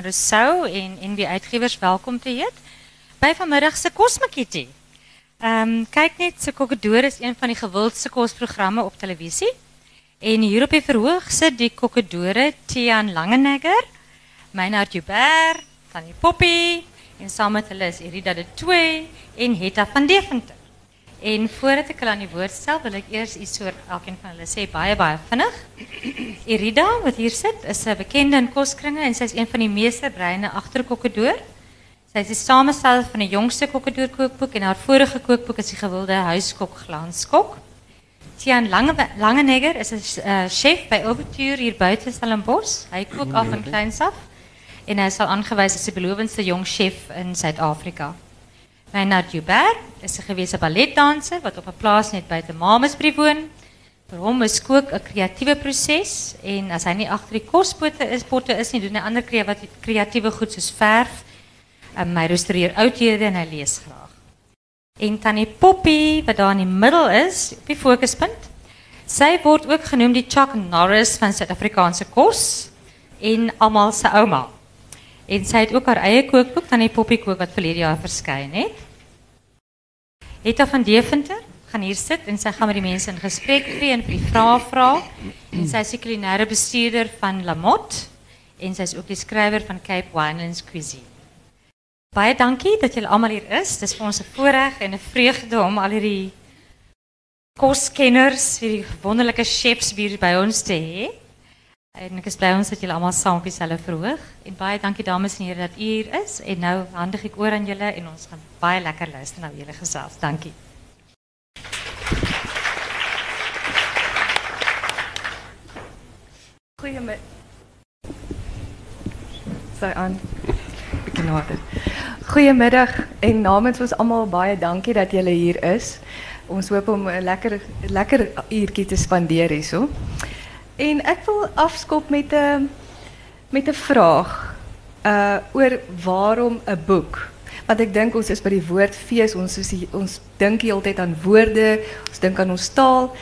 Rousseau en NB Uitgewers welkom te heet by vanmiddag Kosmakietie. Ehm um, kyk net, se Kokkedoor is een van die gewildste kosprogramme op televisie. En hier op die verhoog sit die Kokkedore Tian Langenegger, Meinhard Joubert, Tannie Poppy en saam met hulle is Irida de Toey en Hetta van Deventer. En voordat hulle aan die woord wil ek eers iets oor elkeen van hulle sê baie baie vinnig. Irida wat hier sit, is 'n bekende in koskringe en sy is een van die meeste breine agter Kokkedoor. Sy is die samesteller van die jongste Kokkedoor kookboek en haar vorige kookboek is die gewilde huiskok glanskok. Tian Lange Langenegger is 'n uh, chef by Overture hier buite Stellenbosch. Hy kook af van kleins af en hy sal aangewys as die belowendste jong chef in Suid-Afrika. Reinhard Joubert is 'n gewese balletdanser wat op 'n plaas net buite Mamasbrief woon. Vir hom is kook 'n kreatiewe proses en as hy nie agter die kospotte is, potte is nie, doen hy ander kreatiewe goed soos verf. Um, hy restaureer oudhede en hy lees graag. En Tannie Poppy wat daar in die middel is, op die fokuspunt. Sy word ook genoem die Chuck Norris van Suid-Afrikaanse kos en almal se ouma. En sy het ook haar eie kookboek van die Poppy kook wat verlede jaar verskyn het. Hetta van Deventer gaan hier sit en sy gaan met die mense in gesprek tree en vir die vrae vra. En sy is die kulinaire bestuurder van Lamotte en sy is ook die skrywer van Cape Winelands Cuisine. Baie dankie dat julle almal hier is. Dis vir ons 'n voorreg en 'n vreugde om al hierdie koskenners, hierdie wonderlike chefs hier by ons te hê. En ek is ons dat julle almal saam op dieselfde verhoog. En baie dankie dames en here dat u hier is. En nou handig ek oor aan julle en ons gaan baie lekker luister na julle gesels. Dankie. Goeiemiddag. Sy aan. Begin harder. Goeiemiddag en namens ons almal baie dankie dat julle hier is. Ons hoop om 'n lekker lekker uurtjie te spandeer hierso. En ek wil afskop met 'n met 'n vraag uh oor waarom 'n boek? Want ek dink ons is by die woord fees, ons is ons dink heeltyd aan woorde, ons dink aan ons taal.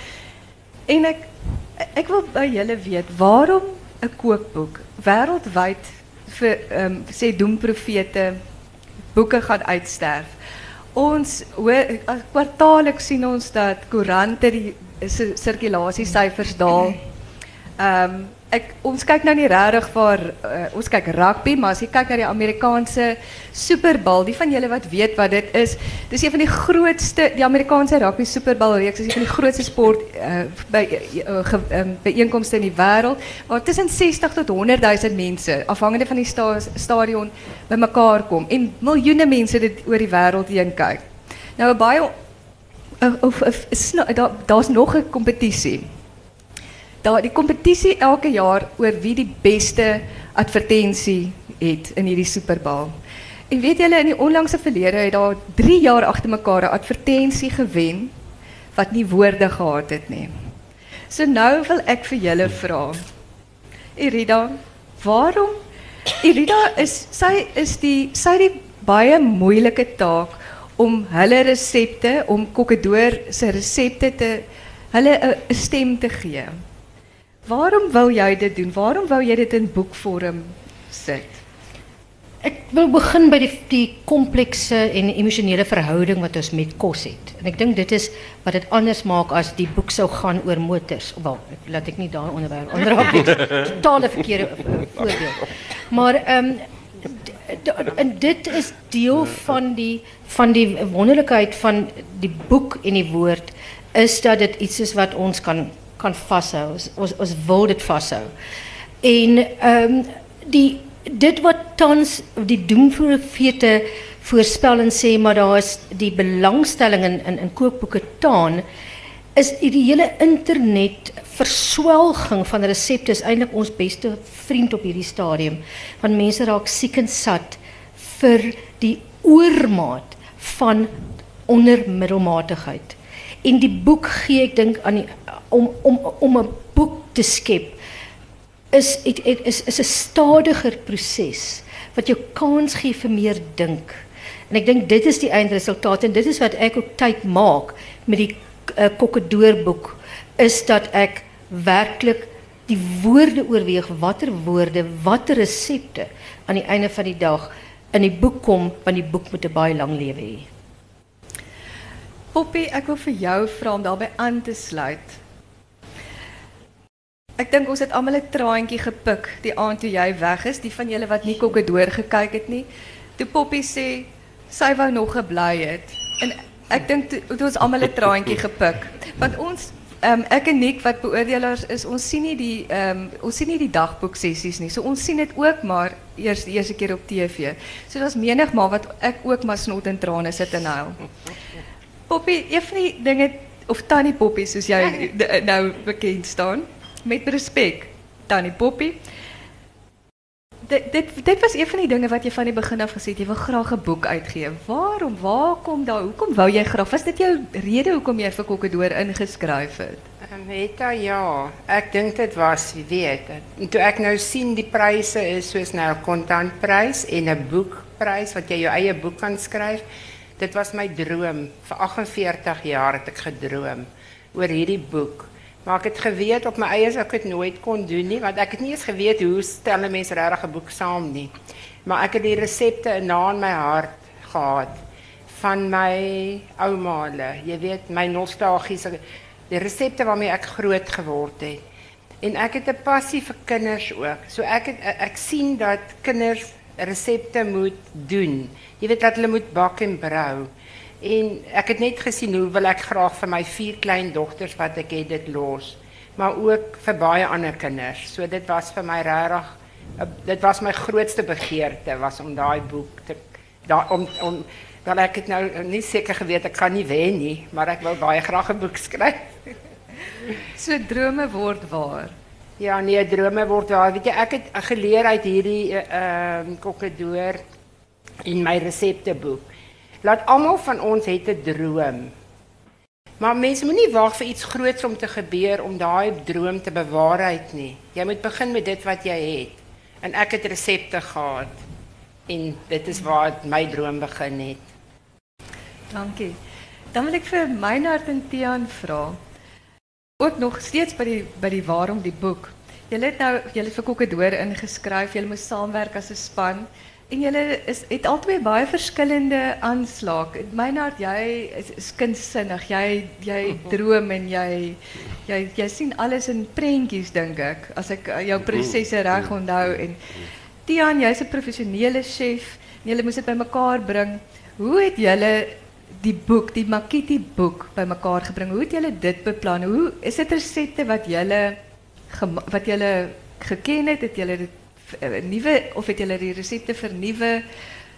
En ek ek wil by julle weet, waarom 'n kookboek? Wêreldwyd vir ehm um, sê doemprofete boeke gaan uitsterf. Ons hoor kwartaalliks sien ons dat koerante die sirkulasiesyfers daal. Ehm um, ek ons kyk nou nie regtig vir uh, ons kyk rugby, maar as jy kyk na die Amerikaanse Super Bowl, die van julle wat weet wat dit is, dis een van die grootste die Amerikaanse rugby Super Bowl reeks is een van die grootste sport uh, by uh, ge, um, byeenkomste in die wêreld waar tussen 60 tot 100 000 mense afhangende van die sta stadion bymekaar kom en miljoene mense dit oor die wêreld heen kyk. Nou baie of daar's nog 'n kompetisie daar die competitie elke jaar oor wie die beste advertentie het in hierdie Super Bowl. En weet julle in die onlangse verlede het daar 3 jaar agter mekaar 'n advertensie gewen wat nie woorde gehad het nie. So nou wil ek vir julle vra. Irida, waarom Irida is sy is die sy die baie moeilike taak om hulle resepte om kokkedoor se resepte te hulle 'n stem te gee. Waarom wou jij dit doen? Waarom wou jij dit in boekvorm zetten? Ik wil beginnen bij die, die complexe en emotionele verhouding wat ons met kos het. En ik denk dit is wat het anders maakt als die boek zou gaan over motors. Wel, laat ik niet daar onderwerp nie. Totale verkeerde eh, voorbeeld. Maar ehm en dit is deel van die van die wonderlikheid van die boek en die woord is dat dit iets is wat ons kan kan. Ons ons, ons wil dit vashou. En um, die dit wat tans die doemprofete voorspel en sê maar daar is die belangstelling in in, in taan is die hele internet verswelging van resepte is eintlik ons beste vriend op hierdie stadium want mense raak siek en sat vir die oormaat van ondermiddelmatigheid. En die boek gee ek dink aan om om om 'n boek te skep is is is 'n stadiger proses wat jou kans gee vir meer dink. En ek dink dit is die eindresultaat en dit is wat ek ook tyd maak met die uh, kokkedoorboek is dat ek werklik die woorde oorweeg watter woorde watter resepte aan die einde van die dag in die boek kom want die boek moet 'n baie lang lewe. Poppy, ek wil vir jou vra om daarbey aan te sluit. Ek dink ons het almal 'n traantjie gepik die aand toe jy weg is, die van julle wat nie kokkedoor gekyk het nie. Toe Poppy sê sy wou nog gebly het. En ek dink toe, toe ons almal 'n traantjie gepik. Want ons um, en Nick wat beoordelaars is, ons sien nie die um, ons sien nie die dagboek sessies nie. So ons sien dit ook maar eers die eerste keer op TV. So daar's menigmaal wat ek ook maar snot en trane sit en huil. Poppy, een van die dinge of Tannie Poppy soos jy nou bekend staan met respek. Tannie Poppy. Dit, dit, dit was een van die dingen wat je van die begin af het, jy wil graag 'n boek uitgee. Waarom? Waar kom daar? Hoekom wou jy graag? Was dit jou rede hoekom jy vir Kokkedoor ingeskryf het? Um, Meta, ja, ek dink dit was, wie weet. En toe ek nou sien die pryse is soos nou 'n kontantprys en 'n boekprys wat jy jou eie boek kan skryf. Dit was my droom. Vir 48 jaar het ek gedroom oor hierdie boek. Maar ek het geweet op my eie ek het nooit kon doen nie want ek het nie eens geweet hoe stel 'n mens regtig 'n boek saam nie. Maar ek het die resepte na in my hart gehad van my ouma hulle. Jy weet my nostalgiese die resepte waarmee ek groot geword het. En ek het 'n passie vir kinders ook. So ek het ek sien dat kinders resepte moet doen. Jy weet dat hulle moet bak en brou. En ek het net gesien hoe wil ek graag vir my vier klein dogters wat ek het dit los, maar ook vir baie ander kinders. So dit was vir my regtig dit was my grootste begeerte was om daai boek te daar om om wel ek het nou nie seker geweet ek kan nie wen nie, maar ek wou baie graag 'n boek skryf. so drome word waar. Ja, nee, drome word waar. Weet jy, ek het geleer uit hierdie ehm uh, kokkedoor in my resepteboek. Laat almal van ons het 'n droom. Maar mense moenie wag vir iets groots om te gebeur om daai droom te bewaarheid nie. Jy moet begin met dit wat jy het. En ek het resepte gehad en dit is waar my droom begin het. Dankie. Dan wil ek vir Meinhard en Tiaan vra. Ook nog steeds by die by die waarom die boek. Julle het nou julle vir Kokkedoor ingeskryf, julle moet saamwerk as 'n span. En jullie is het albei baie verskillende aanslae. Meinhard, jy is, is kindsinnig. Jy jy droom en jy sien alles in prentjies dink ek. As ek uh, jou prosesse reg onthou en Tian, jy's 'n professionele chef. Julle moes dit bymekaar bring. Hoe het julle die boek, die Makiti boek bymekaar gebring? Hoe het julle dit beplan? Hoe is dit resepte wat julle wat julle geken het? Het julle dit Eh, nuwe of het julle die resepte vernuwe?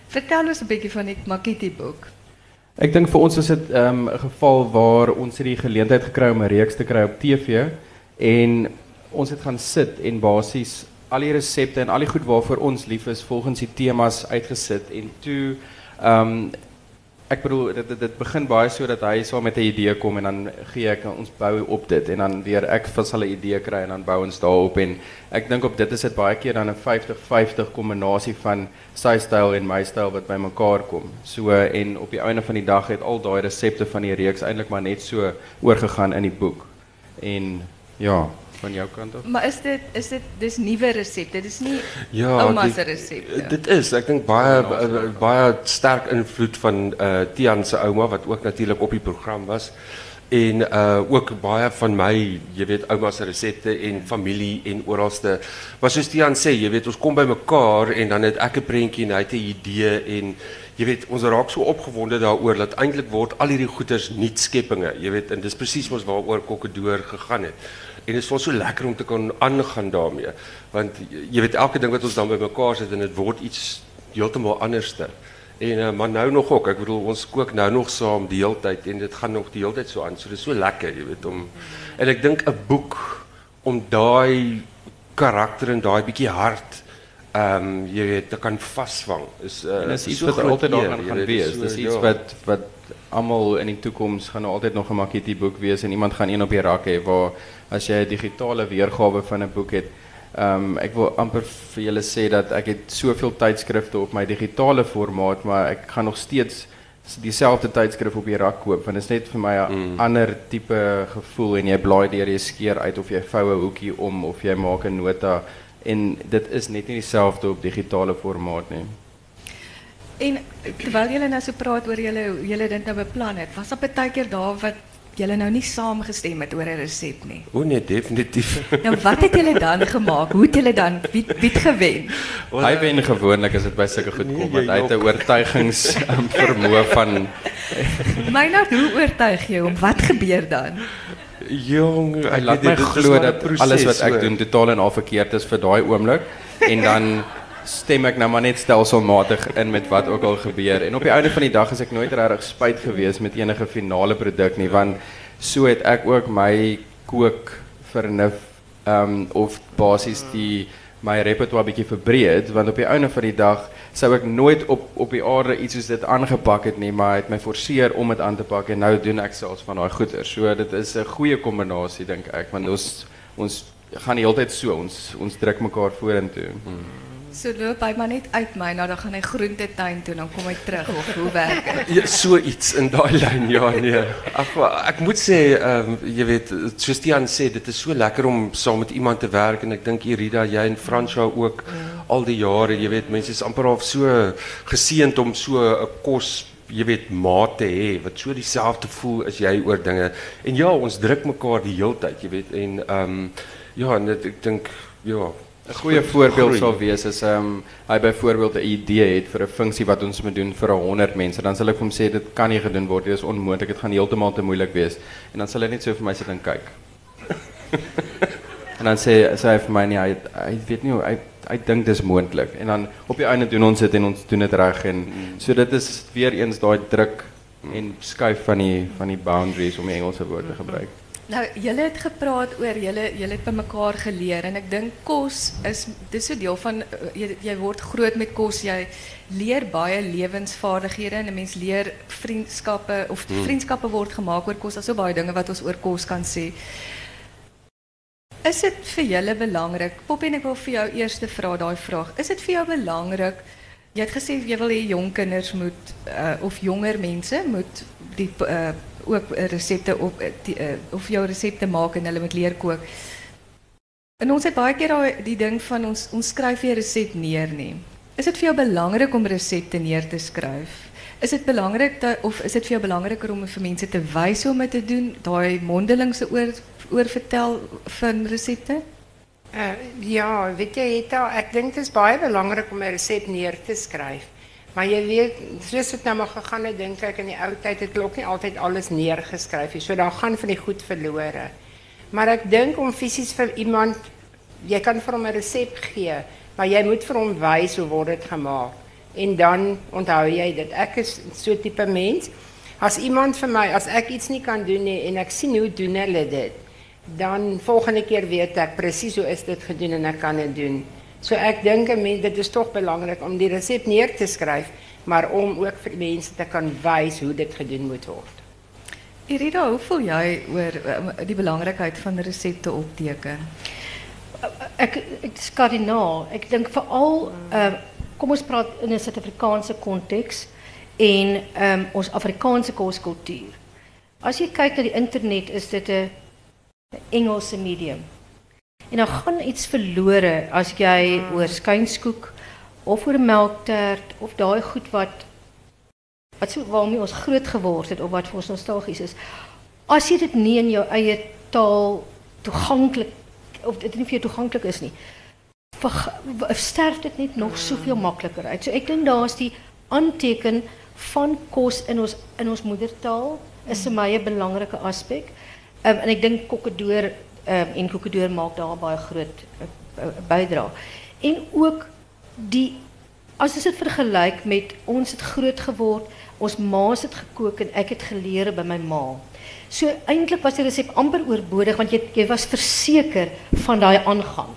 Vertel ons 'n bietjie van die Makiti boek. Ek dink vir ons is dit ehm, 'n um, geval waar ons het die geleentheid gekry om 'n reeks te kry op TV en ons het gaan sit en basies al die resepte en al die goed waarvoor ons lief is volgens die temas uitgesit en toe ehm ek bedoel dit dit, dit begin baie so dat hy saam met 'n idee kom en dan gee ek ons bou op dit en dan weer ek vir hulle idee kry en dan bou ons daarop en ek dink op dit is dit baie keer dan 'n 50-50 kombinasie van sy styl en my styl wat bymekaar kom. So en op die einde van die dag het al daai resepte van die reeks eintlik maar net so oorgegaan in die boek. En ja, van jouw kant af? Maar is dit is dit dis nuwe resepte? Dis nie ja, ouma se. Dit is, ek dink baie baie sterk invloed van uh Tian se ouma wat ook natuurlik op die program was. En uh ook baie van my, jy weet, ouma se resepte en familie en oralste. Maar soos Tian sê, jy weet, ons kom by mekaar en dan het ek 'n prentjie en hy het 'n idee en jy weet, ons raak so opgewonde daaroor dat eintlik word al hierdie goeders nuut skepinge, jy weet, en dis presies mos waaroor Kokkedoor gegaan het. En dit is vir so lekker om te kan aangaan daarmee. Want jy weet elke ding wat ons dan bymekaar sit en dit word iets heeltemal anderste. En uh, maar nou nog ook. Ek bedoel ons kook nou nog saam die hele tyd en dit gaan nog die hele tyd so aan. So is so lekker, jy weet om en ek dink 'n boek om daai karakter en daai bietjie hart um, weet te kan vasvang is uh, is iets wat altyd daar gaan wees. So, dis iets ja. wat wat almal in die toekoms gaan altyd nog 'n makkie boek wees en iemand gaan een op die rak waar as jy 'n digitale weergawe van 'n boek het. Ehm um, ek wil amper vir julle sê dat ek het soveel tydskrifte op my digitale formaat, maar ek gaan nog steeds dieselfde tydskrif op die rak koop want dit is net vir my 'n mm. ander tipe gevoel en jy blaai deur jy skeer uit of jy vou 'n hoekie om of jy maak 'n nota en dit is net nie dieselfde op digitale formaat nie. En terwyl julle nou so praat oor julle hoe julle dit nou beplan het, was daar baie keer daar wat julle nou nie saamgestem het oor 'n resep nie. O nee, definitief. Nou wat het julle dan gemaak? Hoe het julle dan wie wie het gewen? Hy wen gewoonlik as dit by sulke goed kom want hy het 'n oortuigings um, vermoë van nou hoe oortuig jy hom? Wat gebeur dan? Jong, ek laat my glo dat alles wat ek hoor. doen totaal en al verkeerd is vir daai oomblik en dan stem ek nou maar net stelselmatig in met wat ook al gebeur en op die einde van die dag is ek nooit regtig spyt gewees met enige finale produk nie want so het ek ook my kook vernuf um of basies die my repertoire bietjie verbreed want op die einde van die dag sou ek nooit op op die aarde iets soos dit aangepak het nie maar hy het my forceer om dit aan te pak en nou doen ek selfs van daai goeder. So dit is 'n goeie kombinasie dink ek want ons ons gaan die hele tyd so ons ons druk mekaar vorentoe. So loop hy maar net uit my, nou dan gaan hy groentetuin toe, dan kom hy terug of hoe werk dit? Ja, so iets in daai lyn ja nee. Ag maar, ek moet sê ehm um, jy weet soos Tian sê dit is so lekker om saam met iemand te werk en ek dink Irida jy en Fransja ook al die jare jy weet mense is amper half so geseënd om so 'n kos jy weet maat te hê wat so dieselfde voel as jy oor dinge. En ja, ons druk mekaar die heeltyd, jy weet en ehm um, ja, en dit, ek dink ja, 'n Goeie voorbeeld sal wees as ehm um, hy byvoorbeeld 'n idee het vir 'n funksie wat ons moet doen vir 100 mense, dan sal ek vir hom sê dit kan nie gedoen word nie, dit is onmoontlik, dit gaan heeltemal te moeilik wees. En dan sal hy net so vir my sit en kyk. en dan sê sê hy vir my nee, hy hy weet nie hoe hy hy dink dis moontlik. En dan op die einde doen ons dit en ons doen dit reg en so dit is weer eens daai druk en skuif van die van die boundaries om die Engelse woord te gebruik. Nou, julle het gepraat oor julle julle het by mekaar geleer en ek dink kos is dis so deel van uh, jy, jy word groot met kos, jy leer baie lewensvaardighede en 'n mens leer vriendskappe of vriendskappe word gemaak oor kos. Daar's so baie dinge wat ons oor kos kan sê. Is dit vir julle belangrik? Poppie en ek wil vir jou eers vra daai vraag. Is dit vir jou belangrik? Jy het gesê jy wil hê jong kinders moet uh, of jonger mense moet die uh, ook resepte op uh, uh, of jou resepte maak en hulle moet leer kook. En ons het baie keer daai die ding van ons ons skryf nie 'n resep neer. Is dit vir jou belangrik om resepte neer te skryf? Is dit belangrik dat of is dit vir jou belangriker om vir mense te hoe om dit te doen, daai mondelingse oor oor vertel van resepte? Uh, ja, weet Hetta, ek dink dit is baie belangrik om 'n resep neer te skryf. Maar jy weet, soos dit nou maar gegaan het, dink ek in die ou tyd het ook nie altyd alles neergeskryf nie. So daar gaan van die goed verlore. Maar ek dink om fisies vir iemand jy kan vir hom 'n resep gee, maar jy moet vir hom wys hoe word dit gemaak. En dan onthou jy dit. Ek is so tipe mens. As iemand vir my, as ek iets nie kan doen nie en ek sien hoe doen hulle dit, dan volgende keer weet ek presies hoe is dit gedoen en ek kan dit doen. So ek dink 'n mens dit is tog belangrik om die resep neer te skryf, maar om ook vir mense te kan wys hoe dit gedoen moet word. Irida, hoe voel jy oor uh, die belangrikheid van resepte opteken? Ek ek dis kardinaal. Ek dink veral ehm kom ons praat in 'n Suid-Afrikaanse konteks en ehm ons Afrikaanse koskultuur. As jy kyk na die internet is dit 'n Engelse medium. En dan gaan iets verlore as jy oor skynskoek of oor melktert of daai goed wat wat so waarmee ons groot geword het of wat vir ons nostalgies is. As jy dit nie in jou eie taal toeganklik of dit nie vir jou toeganklik is nie, verg- sterf dit net nog soveel makliker uit. So ek dink daar's die aanteken van kos in ons in ons moedertaal is vir my 'n belangrike. Um, en ek dink kokkedoor um, en kokkedoor maak daar baie groot uh, uh, bydra. En ook die as ons dit vergelyk met ons het groot geword, ons ma's het gekook en ek het geleer by my ma. So eintlik was die resep amper oorbodig want jy was verseker van daai aangang.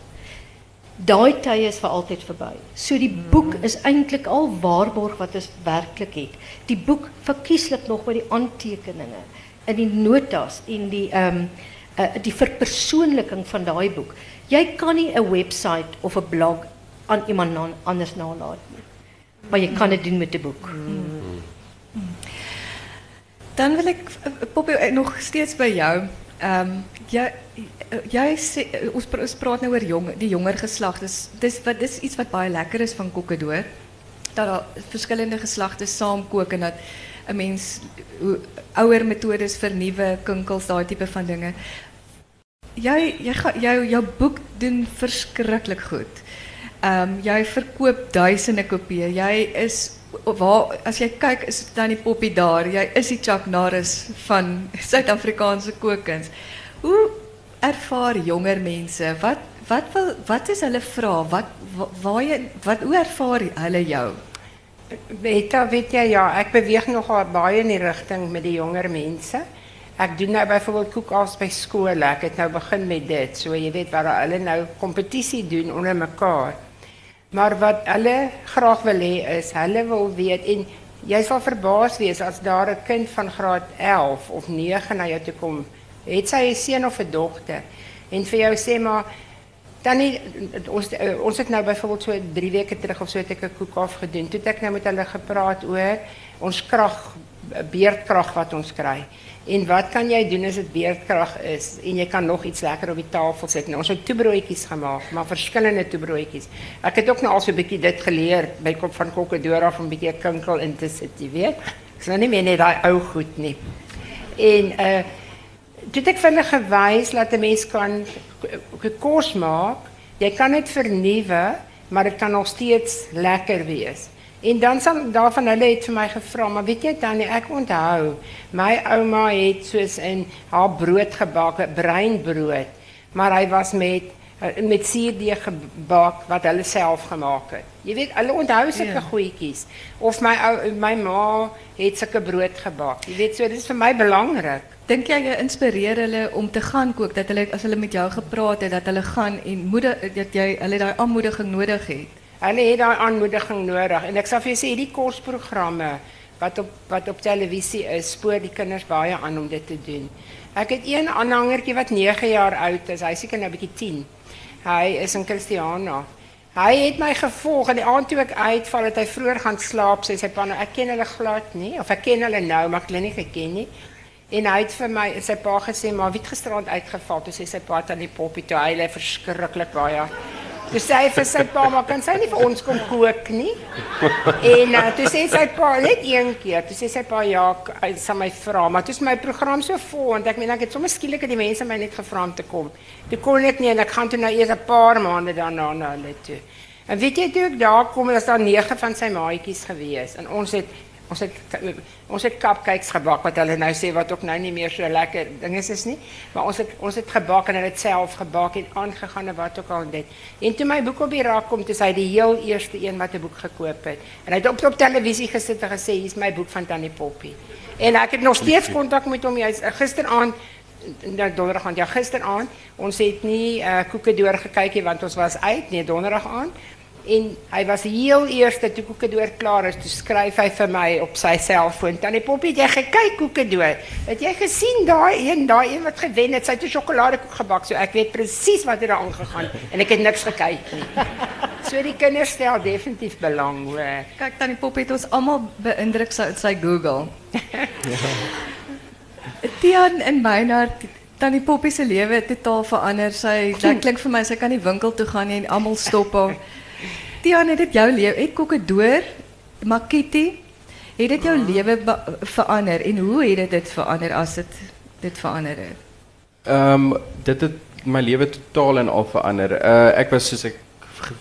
Daai tye is vir altyd verby. So die boek is eintlik al waarborg wat ons werklik het. Die boek verkieslik nog by die aantekeninge in die notas en die ehm um, uh, die verpersoonliking van daai boek. Jy kan nie 'n webwerf of 'n blog aan iemand na, anders nalaat nie. Maar jy kan dit doen met 'n boek. Dan wil ek eh, eh, nog steeds by jou. Ehm jy jy sê pra- ons praat nou oor jong die jonger geslag. Dis dis wat iets wat baie lekker is van Kokkedoor. Dat daar verskillende geslagte saamkook en dat 'n mens hoe ouer metodes vernuwe, kinkels, daai tipe van dinge. Jy jy gaan jou jou boek doen verskriklik goed. Ehm um, jy verkoop duisende kopieë. Jy is waar as jy kyk is Tannie Poppy daar. Jy is die Chuck van Suid-Afrikaanse kookkuns. Hoe ervaar jonger mense? Wat wat wil wat is hulle vra? Wat wa- waar jy wat hoe ervaar hulle jou? Jy, weet jy ja, ek beweeg nogal baie in die rigting met die jonger mense. Ek doen nou byvoorbeeld koekafs by skole. Ek het nou begin met dit. So jy weet waar hulle nou kompetisie doen onder mekaar. Maar wat hulle graag wil hê is, hulle wil weet en jy sal verbaas wees as daar 'n kind van graad 11 of 9 na jou toe kom. Het sy 'n seun of 'n dogter en vir jou sê maar Tannie, ons eh, ons het nou byvoorbeeld so 3 weke terug of so het ek 'n koekaf gedoen. Toe het ek nou met hulle gepraat oor ons krag beerdkrag wat ons kry. En wat kan jy doen as dit beerdkrag is en jy kan nog iets lekker op die tafel sit? Nou, ons het toebroodjies gemaak, maar verskillende toebroodjies. Ek het ook nou al so 'n bietjie dit geleer by kop van Kokkedora om 'n bietjie kinkel in te sit, jy weet. Is nou nie meer net daai ou goed nie. En uh Toe ek vir hulle gewys dat 'n mens kan kos maak. Jy kan dit vernuwe, maar dit kan nog steeds lekker wees. En dan sal daarvan hulle het vir my gevra, maar weet jy Tannie, ek onthou, my ouma het soos in haar brood gebak, breinbrood, maar hy was met eh, met suurdeeg gebak wat hulle self gemaak het. Jy weet, hulle onthou sulke Ja. goedjies. Of my ou my ma het sulke brood gebak. Jy weet, so dit is vir my belangrik. Dink jy jy inspireer hulle om te gaan kook dat hulle as hulle met jou gepraat het dat hulle gaan en moeder dat jy hulle daai aanmoediging nodig het? Hulle het daai aanmoediging nodig en ek sal vir jou sê hierdie wat op wat op televisie is, spoor die kinders baie aan om dit te doen. Ek het een aanhangertjie wat 9 jaar oud is. Hy seker nou bietjie 10. Hy is in Christiana. Hy het my gevolg en die aand toe ek uitval het hy vroeër gaan slaap, sê sy pa nou ek ken hulle glad nie of ek ken hulle nou, maar ek het hulle nie geken nie. En hy het vir my sy pa gesê maar wie het gisterand uitgeval? Toe sê sy pa aan die poppie toe hy lê verskriklik baie. Toe sê hy vir sy pa maar kan sy nie vir ons kom kook nie? En uh, toe sê sy pa net een keer, toe sê sy pa ja, hy sal my vra, maar toe is my program so vol want ek meen ek het sommer skielik die mense my net gevra om te kom. Toe kon ek nie en ek gaan toe nou eers 'n paar maande daarna na hulle toe. En weet jy toe ek daar kom, was daar nege van sy maatjies gewees en ons het ons het ons het cupcakes gebak wat hulle nou sê wat ook nou nie meer so lekker dinge is nie, maar ons het ons het gebak en hulle het self gebak en aangegaan en wat ook al en dit. En toe my boek op die rak kom, toe sy die heel eerste een wat 'n boek gekoop het. En hy het op op televisie gesit en gesê hier's my boek van Tannie Poppy. En ek het nog steeds kontak met hom. Hy's uh, gisteraand nou donderdag aand ja gisteraand ons het nie uh, koeke deur gekyk nie want ons was uit nee donderdag aand en hy was heel eerste toe koeke deur klaar is toe skryf hy vir my op sy selfoon tannie Poppy het jy gekyk koeke deur het jy gesien daai een daai een wat gewen het sy het 'n sjokoladekoek gebak so ek weet presies wat het daar aangegaan en ek het niks gekyk nie so die kinders stel definitief belang hoor Kyk tannie Pop het ons almal beïndruk sy sy Google. Tian en Meinhard tannie Poppie se lewe het totaal verander. Sy klink vir my sy kan nie winkel toe gaan nie en almal stop haar. Tian, het dit jou lewe het Kokkedoor, Makiti, het dit jou lewe be- verander en hoe het dit dit verander as dit dit verander het? Ehm dit het my lewe totaal en al verander. Uh ek was soos ek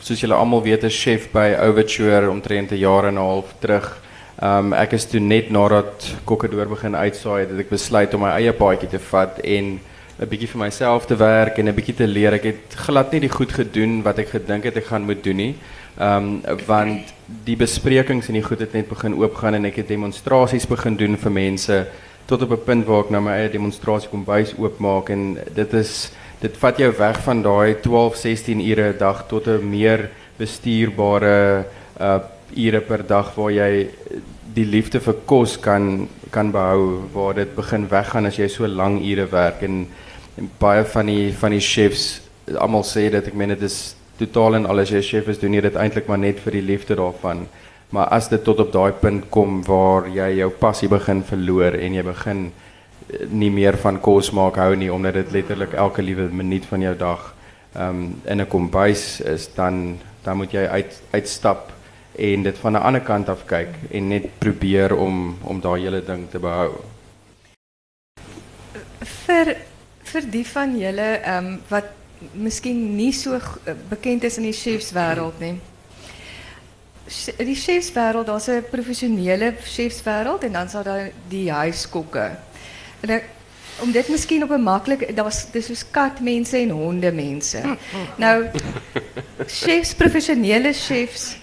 soos julle almal weet 'n chef by Overture omtrent 'n jaar en 'n half terug. Ehm ek is toe net nadat Kokkedoor begin uitsaai het ek besluit om my eie paadjie te vat en 'n bietjie vir myself te werk en 'n bietjie te leer. Ek het glad nie die goed gedoen wat ek gedink het ek gaan moet doen nie. Ehm want die besprekings en die goed het net begin oopgaan en ek het demonstrasies begin doen vir mense tot op 'n punt waar ek nou my eie demonstrasie kombuis oopmaak en dit is dit vat jou weg van daai 12 16 ure 'n dag tot 'n meer bestuurbare uh per dag waar jy die liefde vir kos kan kan behou waar dit begin weggaan as jy so lang ure werk en baie van die van die chefs almal sê dit ek meen dit is totaal en alles jy chef is doen jy dit eintlik maar net vir die liefde daarvan maar as dit tot op daai punt kom waar jy jou passie begin verloor en jy begin nie meer van kos maak hou nie omdat dit letterlik elke liewe minuut van jou dag um, in 'n kombuis is dan dan moet jy uit uitstap en dit van 'n ander kant af kyk en net probeer om om daai hele ding te behou. Vir vir die van julle ehm wat miskien nie so bekend is in die chefswêreld nie. Die chefswêreld, daar's 'n professionele chefswêreld en dan sal daar die huiskokke. En ek, om dit miskien op 'n maklik daar's dis soos katmense en hondemense. nou chefs professionele chefs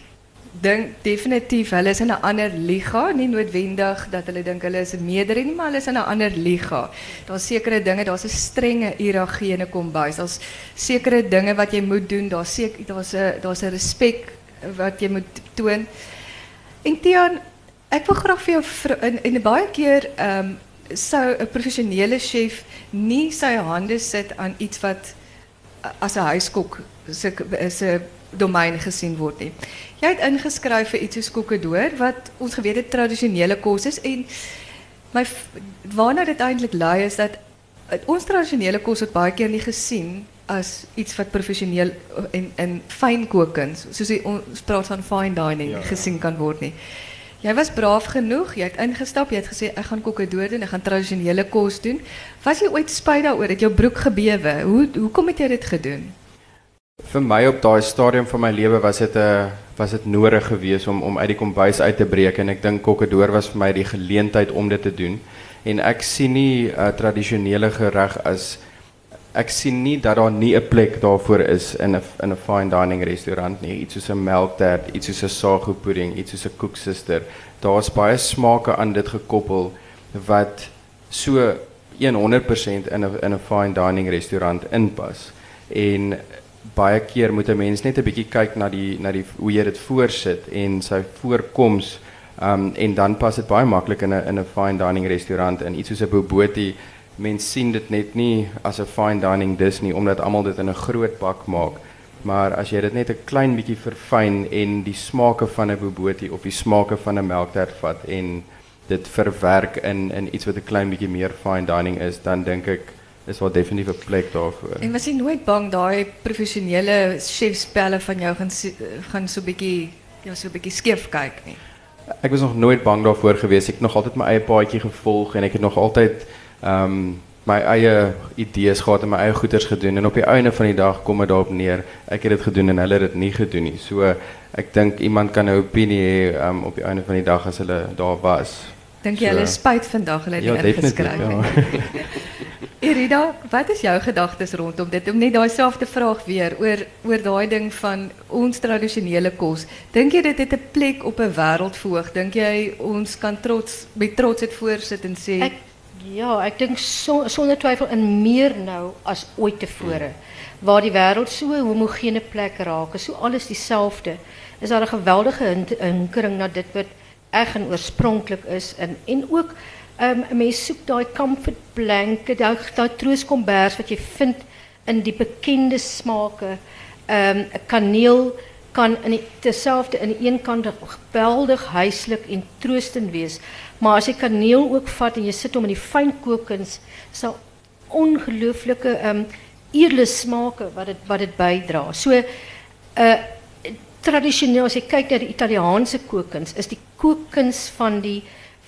dink definitief hulle is in 'n ander liga, nie noodwendig dat hulle dink hulle is 'n meerder nie, maar hulle is in 'n ander liga. Daar's sekere dinge, daar's 'n strenge hiërargie in 'n kombuis. Daar's sekere dinge wat jy moet doen, daar's seker daar's 'n daar's 'n respek wat jy moet toon. En Tiaan, ek wil graag vir jou in, in baie keer ehm um, sou 'n professionele chef nie sy hande sit aan iets wat as 'n huiskok se se domein gesien word nie. Jy het ingeskryf vir iets soos kokkedoor wat ons geweet het tradisionele kos is en my waarna dit eintlik lei is dat ons tradisionele kos word baie keer nie gesien as iets wat professioneel en in fynkookkuns soos ons praat van fine dining ja, ja. gesien kan word nie. Jy was braaf genoeg, jy het ingestap, jy het gesê ek gaan kokke doen, ek gaan tradisionele kos doen. Was jy ooit spyt daaroor dat jou broek gebewe? Hoe hoekom het jy dit gedoen? Vir my op daai stadium van my lewe was dit 'n eh, was dit nodig geweest om om uit die kombuis uit te breek en ek dink kokkedoor was vir my die geleentheid om dit te doen. En ek sien nie 'n uh, tradisionele gereg as ek sien nie dat daar nie 'n plek daarvoor is in 'n in 'n fine dining restaurant nie. Iets soos 'n melktert, iets soos 'n sago pudding, iets soos 'n koeksister. Daar's baie smake aan dit gekoppel wat so 100% in 'n in 'n fine dining restaurant inpas. En baie keer moet 'n mens net 'n bietjie kyk na die na die hoe jy dit voorsit en sy voorkoms um en dan pas dit baie maklik in 'n in 'n fine dining restaurant en iets soos 'n bobotie Mensen zien dit net niet als een fine dining dis nie omdat almal dit in een groot bak maak. Maar als je dit net een klein beetje verfyn en die smaken van een bobotie of die smaken van een melktert vat en dit verwerk in in iets wat een klein beetje meer fine dining is, dan denk ik is wel definitief 'n plek daarvoor. En was je nooit bang daai professionele chefspelle van jou gaan gaan so bietjie ja so bietjie skeef kyk nie? Ek was nog nooit bang daarvoor geweest. Ek het nog altyd my eie paadjie gevolg en ek het nog altyd um, my eie idees gehad en my eie goeders gedoen en op die einde van die dag kom dit daarop neer ek het dit gedoen en hulle het dit nie gedoen nie. So ek dink iemand kan 'n opinie um, op die einde van die dag as hulle daar was. Dink jy so, hulle spyt vandag hulle het ja, ingeskryf? Ja. Irida, wat is jou gedagtes rondom dit? Om net daai selfde vraag weer oor oor daai ding van ons tradisionele kos. Dink jy dit het 'n plek op 'n wêreldvoog? Dink jy ons kan trots met trots dit voorsit en Ja, ik denk so, zonder twijfel een meer nou als ooit tevoren. Waar die wereld zo so homogene plek raakt, zo so alles diezelfde. Is daar een geweldige hinkering naar dit wat echt oorspronkelijk is. En, en ook, um, mens zoekt die comfort blanket, die, die trooskombers wat je vindt in die bekende smaken. Um, kaneel kan in dezelfde, aan de ene kant geweldig huiselijk en troostend wees. Maar as jy kaneel ook vat en jy sit hom in die fyn kookkuns, sal ongelooflike ehm um, eerlike smake wat dit wat dit bydra. So 'n uh, tradisioneel as jy kyk na die Italiaanse kookkuns, is die kookkuns van die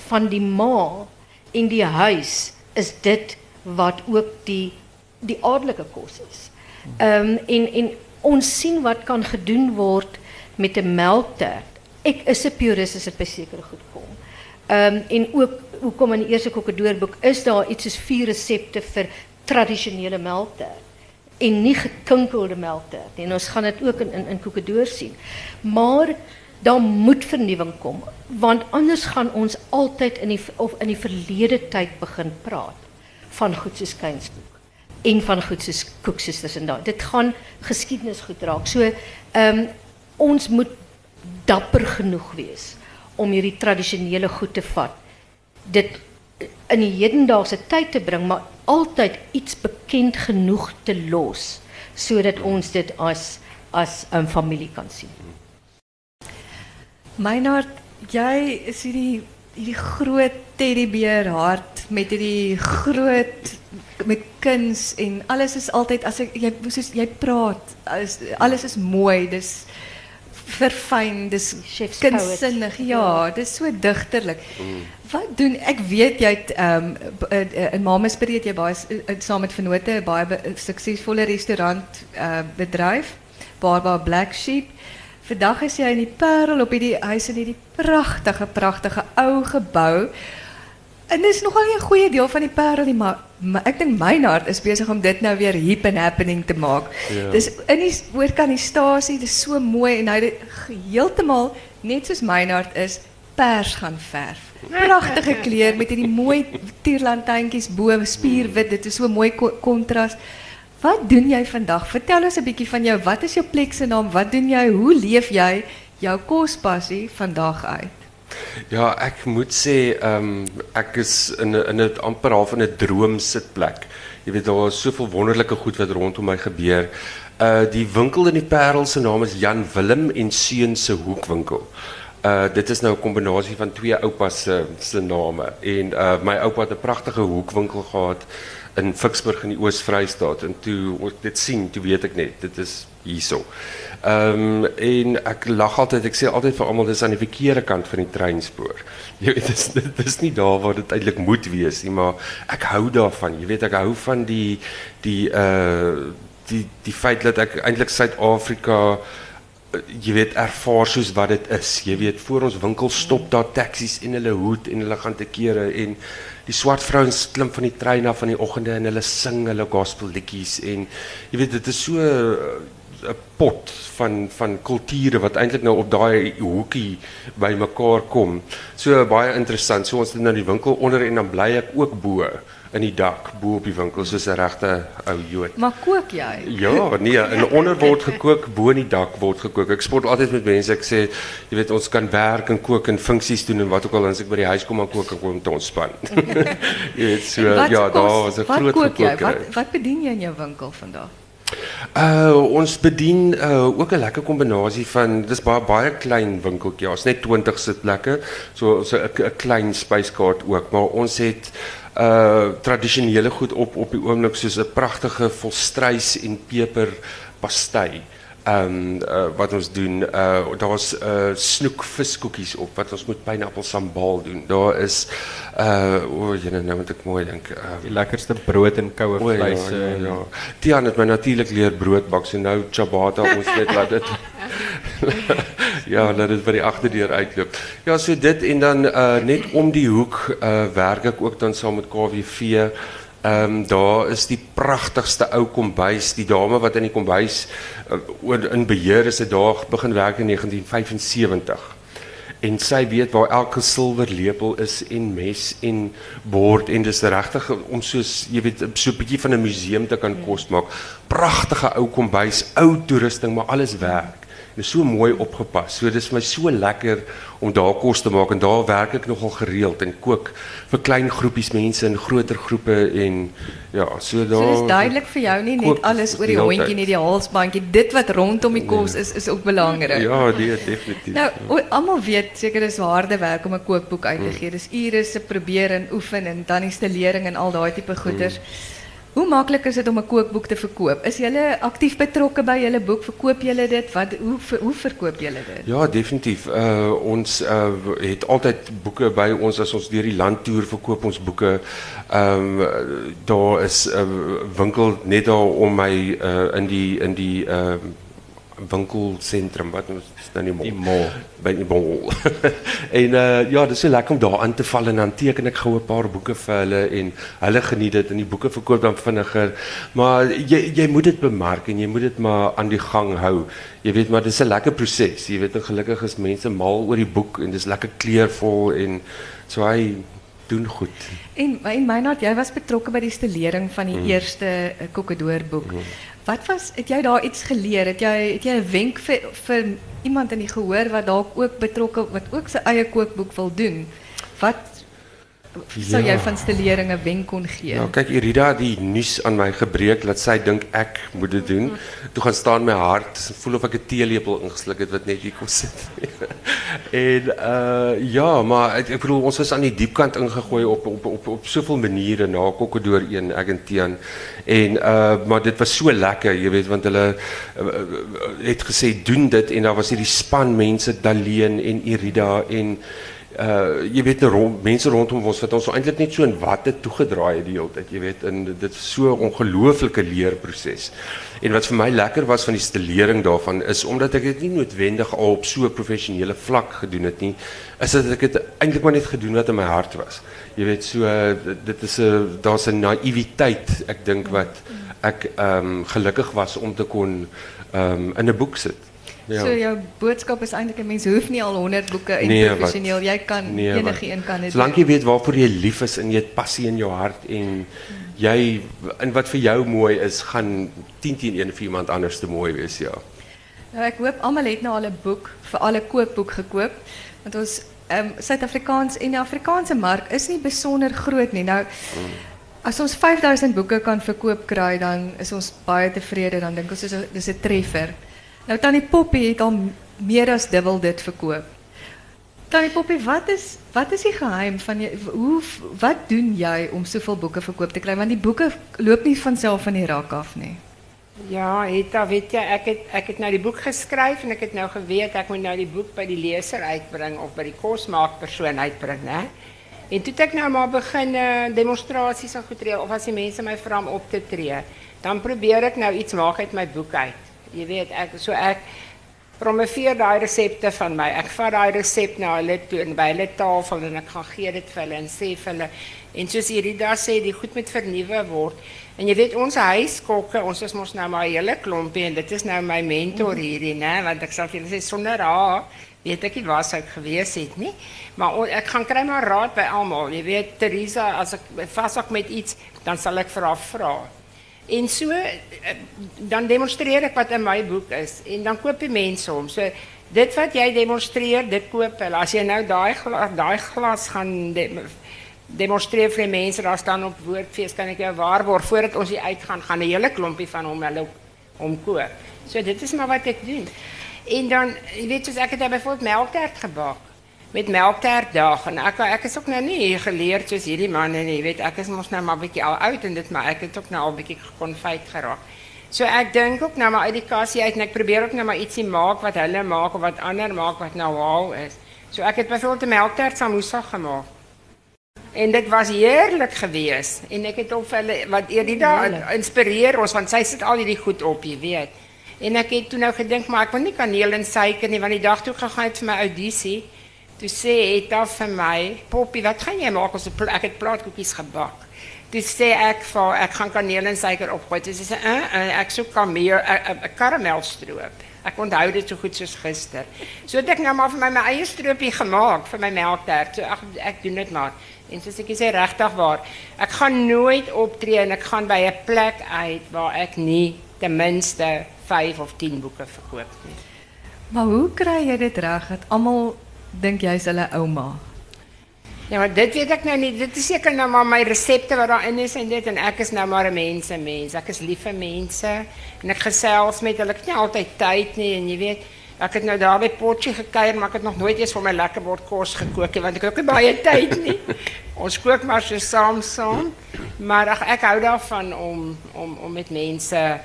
van die ma in die huis is dit wat ook die die adelike kos is. Ehm um, en ons sien wat kan gedoen word met 'n melktert. Ek is 'n purist as dit by goed kom. Um, en ook, hoe kom in die eerste kokkedoorboek, is daar iets soos vier recepten voor traditionele melktert. En niet gekinkelde melktert. En ons gaan het ook in, in, in zien. Maar dan moet vernieuwing komen. Want anders gaan ons altijd in die, of in die verleden tijd begin praten. Van goed soos Kynskoek. En van goed soos Koeksisters en dat. Dit gaan geschiedenis goed raak. So, um, ons moet dapper genoeg wees om hierdie tradisionele goed te vat. Dit in die hedendaagse tyd te bring, maar altyd iets bekend genoeg te los sodat ons dit as as 'n familie kan sien. Meinhard, jy is hierdie hierdie groot teddybeer hart met die groot met kuns en alles is altyd as ek jy soos jy praat, alles, alles is mooi. Dis verfyn, dis poet. kunstsinnig. Ja, dis so digterlik. Wat doen ek weet jy het ehm um, in Mamasbury het jy baie eh, saam met vennote 'n baie suksesvolle restaurant uh, bedryf, Barbara Black Sheep. Vandag is jy in die Parel op hierdie huis in hierdie pragtige pragtige ou gebou. En dis nogal nie 'n goeie deel van die Parel nie, maar, maar ek dink Meinhard is besig om dit nou weer hip and happening te maak. Ja. Dis in die oorkant die stasie, dis so mooi en hy het heeltemal net soos Meinhard is pers gaan verf. Pragtige kleur met hierdie mooi tierlantuintjies bo, spierwit. Dit is so mooi ko- kontras. Wat doen jy vandag? Vertel ons 'n bietjie van jou. Wat is jou plek se naam? Wat doen jy? Hoe leef jy jou kospassie vandag uit? Ja, ek moet sê, ehm ek is in 'n in 'n amper half in 'n weet daar is soveel wonderlike goed wat rondom my gebeur. Uh die winkel in die Parel se naam is Jan Willem en Seun se hoekwinkel. Uh dit is nou 'n kombinasie van twee oupas se se name en uh my oupa het 'n pragtige hoekwinkel gehad in Ficksburg in die Oos-Vrystaat en toe dit sien, toe weet ek net dit is hierso. Ehm en ek lag altyd, ek sê altyd vir almal dis aan die verkeerde kant van die treinspoor. Jy weet dis dit is nie daar waar dit eintlik moet wees nie, maar ek hou daarvan. Jy weet ek hou van die die uh die die feit dat ek eintlik Suid-Afrika uh, jy weet ervaar soos wat dit is. Jy weet voor ons winkel stop daar taksies en hulle hoed en hulle gaan te kere en die swart vrouens klim van die trein af in die oggende en hulle sing hulle gospel liedjies en jy weet dit is so uh, 'n pot van van kulture wat eintlik nou op daai hoekie bymekaar kom. So baie interessant. So ons het nou die winkel onder en dan bly ek ook bo in die dak bo op die winkel soos 'n regte ou Jood. Maar kook jy? Ja, nee, in onder word gekook, bo in die dak word gekook. Ek spot altyd met mense. Ek sê, jy weet, ons kan werk en kook en funksies doen en wat ook al en as ek by die huis kom dan kook ek om te ontspan. jy weet, so Wat ja, daar was 'n groot kook jy? gekookery. Wat wat bedien jy in jou winkel vandag? Uh ons bedien uh ook 'n lekker kombinasie van dis baie baie klein winkeltjie. Ons net 20 sitplekke. So so 'n 'n klein spyskaart ook, maar ons het uh tradisionele goed op op die oomblik soos 'n pragtige volstruis en peper pastei. Ehm uh, wat ons doen, uh daar's uh snoek viskoekies op wat ons met pineappel sambal doen. Daar is uh o, oh, jene nou moet ek mooi dink. Uh, Die lekkerste brood en koue O ja, vleis. ja, ja. Tiaan het my natuurlik leer brood bak, so nou ciabatta ons net laat dit Ja, laat dit by die agterdeur uitloop. Ja, so dit en dan uh net om die hoek uh werk ek ook dan saam met KWV. Um, daar is die pragtigste ou kombuis, die dame wat in die kombuis uh, in beheer is, het daar begin werk in 1975 en sy weet waar elke silwer lepel is en mes en bord en dis regtig om soos jy weet so 'n bietjie van 'n museum te kan kos maak. Pragtige ou kombuis, ou toerusting, maar alles werk. Is so mooi opgepas. So dis my so lekker om daar kos te maak en daar werk ek nogal gereeld en kook vir klein groepies mense en groter groepe en ja, so daar So dis duidelik vir jou nie net alles oor die hele hondjie tyd. nie, die halsbandjie, dit wat rondom die kos is is ook belangrik. Ja, nee, definitief. Nou, almal weet seker dis harde werk om 'n kookboek uit te gee. Dis ure se probeer en oefen en dan die stelering en al daai tipe goeders. Mm. Hoe maklik is dit om 'n kookboek te verkoop? Is jy aktief betrokke by julle boek? Verkoop julle dit? Wat hoe hoe verkoop julle dit? Ja, definitief. Uh ons uh het altyd boeke by ons as ons deur die land toer verkoop ons boeke. Ehm um, daar is 'n uh, winkel net daar om my uh in die in die ehm winkelsentrum wat ons is nou nie mall. Die mall. by die mall. en uh ja, dis lekker om daar aan te val en dan teken ek gou 'n paar boeke vir hulle en hulle geniet dit en die boeke verkoop dan vinniger. Maar jy jy moet dit bemark en jy moet dit maar aan die gang hou. Jy weet maar dis 'n lekker proses. Jy weet en gelukkig is mense mal oor die boek en dis lekker kleurvol en so hy doen goed. En en Meinhard, jy was betrokke by die stelering van die Mm. eerste Kokkedoorboek. Wat was het jy daar iets geleer? Het jy het jy 'n wenk vir iemand in die gehoor wat dalk ook betrokke wat ook sy eie kookboek wil doen? Wat sou jy Ja. van stilering 'n wenk kon gee? Ja, kyk Irida die nuus aan my gebreek dat sy dink ek moet dit doen. Toe gaan staan my hart, voel of ek 'n teelepel ingesluk het wat net hier kom sit. en uh ja, maar ek bedoel ons was aan die diepkant ingegooi op op op op soveel maniere na Kokkedoor 1 ek en. En uh maar dit was so lekker, jy weet, want hulle uh, uh, het gesê doen dit en daar was hierdie span mense Daleen en Irida en uh jy weet rond, mense rondom ons wat ons so eintlik net in watte toegedraai het die hele weet en dit is so 'n leerproses. En wat vir my lekker was van die stilering daarvan is omdat ek dit nie noodwendig al op so 'n professionele vlak gedoen het nie, is dat ek dit eintlik maar net gedoen wat in my hart was. Jy weet so uh, dit- is 'n daar's 'n naïwiteit ek dink wat ek ehm gelukkig was om te kon ehm in 'n boek sit. Ja. So jou boodskap is eintlik 'n mens hoef nie al 100 boeke en Nee, professioneel, jy kan Nee, enige een kan dit. Solank jy weet waarvoor jy lief is en jy het passie in jou hart en jy in wat vir jou mooi is, gaan 10 teen 1 vir iemand anders te mooi wees, ja. Nou ek hoop almal het nou al 'n boek, vir alle koopboek gekoop, want ons um, Suid-Afrikaans en die Afrikaanse mark is nie besonder groot nie. Nou as ons 5000 boeke kan verkoop kry, dan is ons baie tevrede, dan dink ons dis 'n dis 'n treffer. Nou Tannie Poppy het al meer as dubbel dit verkoop. Tannie Poppy, wat is wat is die geheim van jy hoe wat doen jy om soveel boeke verkoop te kry want die boeke loop nie van self van die af. Ja, Eta, weet jy, ek het ek het nou die boek geskryf en ek het nou geweet ek moet nou die boek by die leser uitbring of by die kosmaakpersoon uitbring, né? En toe ek nou maar begin uh, demonstrasies en goed reël of as die mense my vra om op te tree, dan probeer ek nou iets maak uit my boek uit. Jy weet, ek so ek promoveer daai resepte van my. Ek vat daai resep na hulle toe en by hulle tafel en ek gaan gee dit vir hulle en sê vir hulle en soos Irida sê, die goed moet vernuwe word. En jy weet ons huiskokke, ons is mos nou maar 'n hele klompie en dit is nou my mentor hierdie, né, want ek sal vir julle sê sonder haar weet ek nie waar sou ek gewees het nie. Maar ek gaan kry maar raad by almal. Jy weet Teresa, as ek vashak met iets, dan sal ek vir haar vra. En so eh, dan demonstreer ek wat in my boek is en dan koop die mense hom. So dit wat jy demonstreer, dit koop hulle. As jy nou daai daai glas gaan de, demonstreer vir daar staan op woordfees kan ek jou waarborg voordat ons hier uitgaan, gaan 'n hele klompie van hom hulle hom. So dit is maar wat ek doen. En dan jy weet soos ek nou byvoorbeeld melktert gebak met melktertdag en ek ek is ook nou nie geleerd soos hierdie manne nie, jy weet ek is mos nou maar bietjie al oud en dit maar ek het ook nou al bietjie gekonfyt geraak. So ek dink ook nou maar uit die kassie uit en ek probeer ook nou maar ietsie maak wat hulle maak of wat ander maak wat nou wow is. So ek het byvoorbeeld 'n melktert samosa gemaak. En dit was heerlik geweest en ek het op hulle wat Edida inspireer ons want sy sit al hierdie goed op, jy weet. En ek het toe nou gedink maar ek wil nie kaneel en suiker nie want die dag toe ek gegaan het vir my audisie, toe sê Etta vir my, "Poppie, wat gaan jy maak as ek het plaatkoekies gebak?" Sê ek vir haar, ek gaan kaneel en suiker opgooi. Toe sê sy, "Uh, uh ek soek kameel, 'n karamelstroop." Ek onthou dit so goed soos gister. So het ek nou maar my my eie stroopie gemaak vir my melktert. So ek doen dit maar. En soos ek sê regtig waar, ek gaan nooit optree en ek gaan by 'n plek uit waar ek nie ten minste 5 of 10 boeke verkoop nie. Maar hoe kry jy dit reg dat almal dink jy's hulle ouma? Ja, maar dit weet ek nou nie. Dit is seker nou maar my resepte wat daarin is en dit en ek is nou maar 'n mense mens. Ek is lief vir mense en ek gesels met hulle. Ek het nie altyd tyd nie en jy weet, ek het nou daar by Potjie gekuier, maar ek het nog nooit eens vir my lekker bord kos gekook nie want ek het ook nie baie tyd nie. Ons kook maar saam saam. Maar ek hou daarvan om om om met mense eh,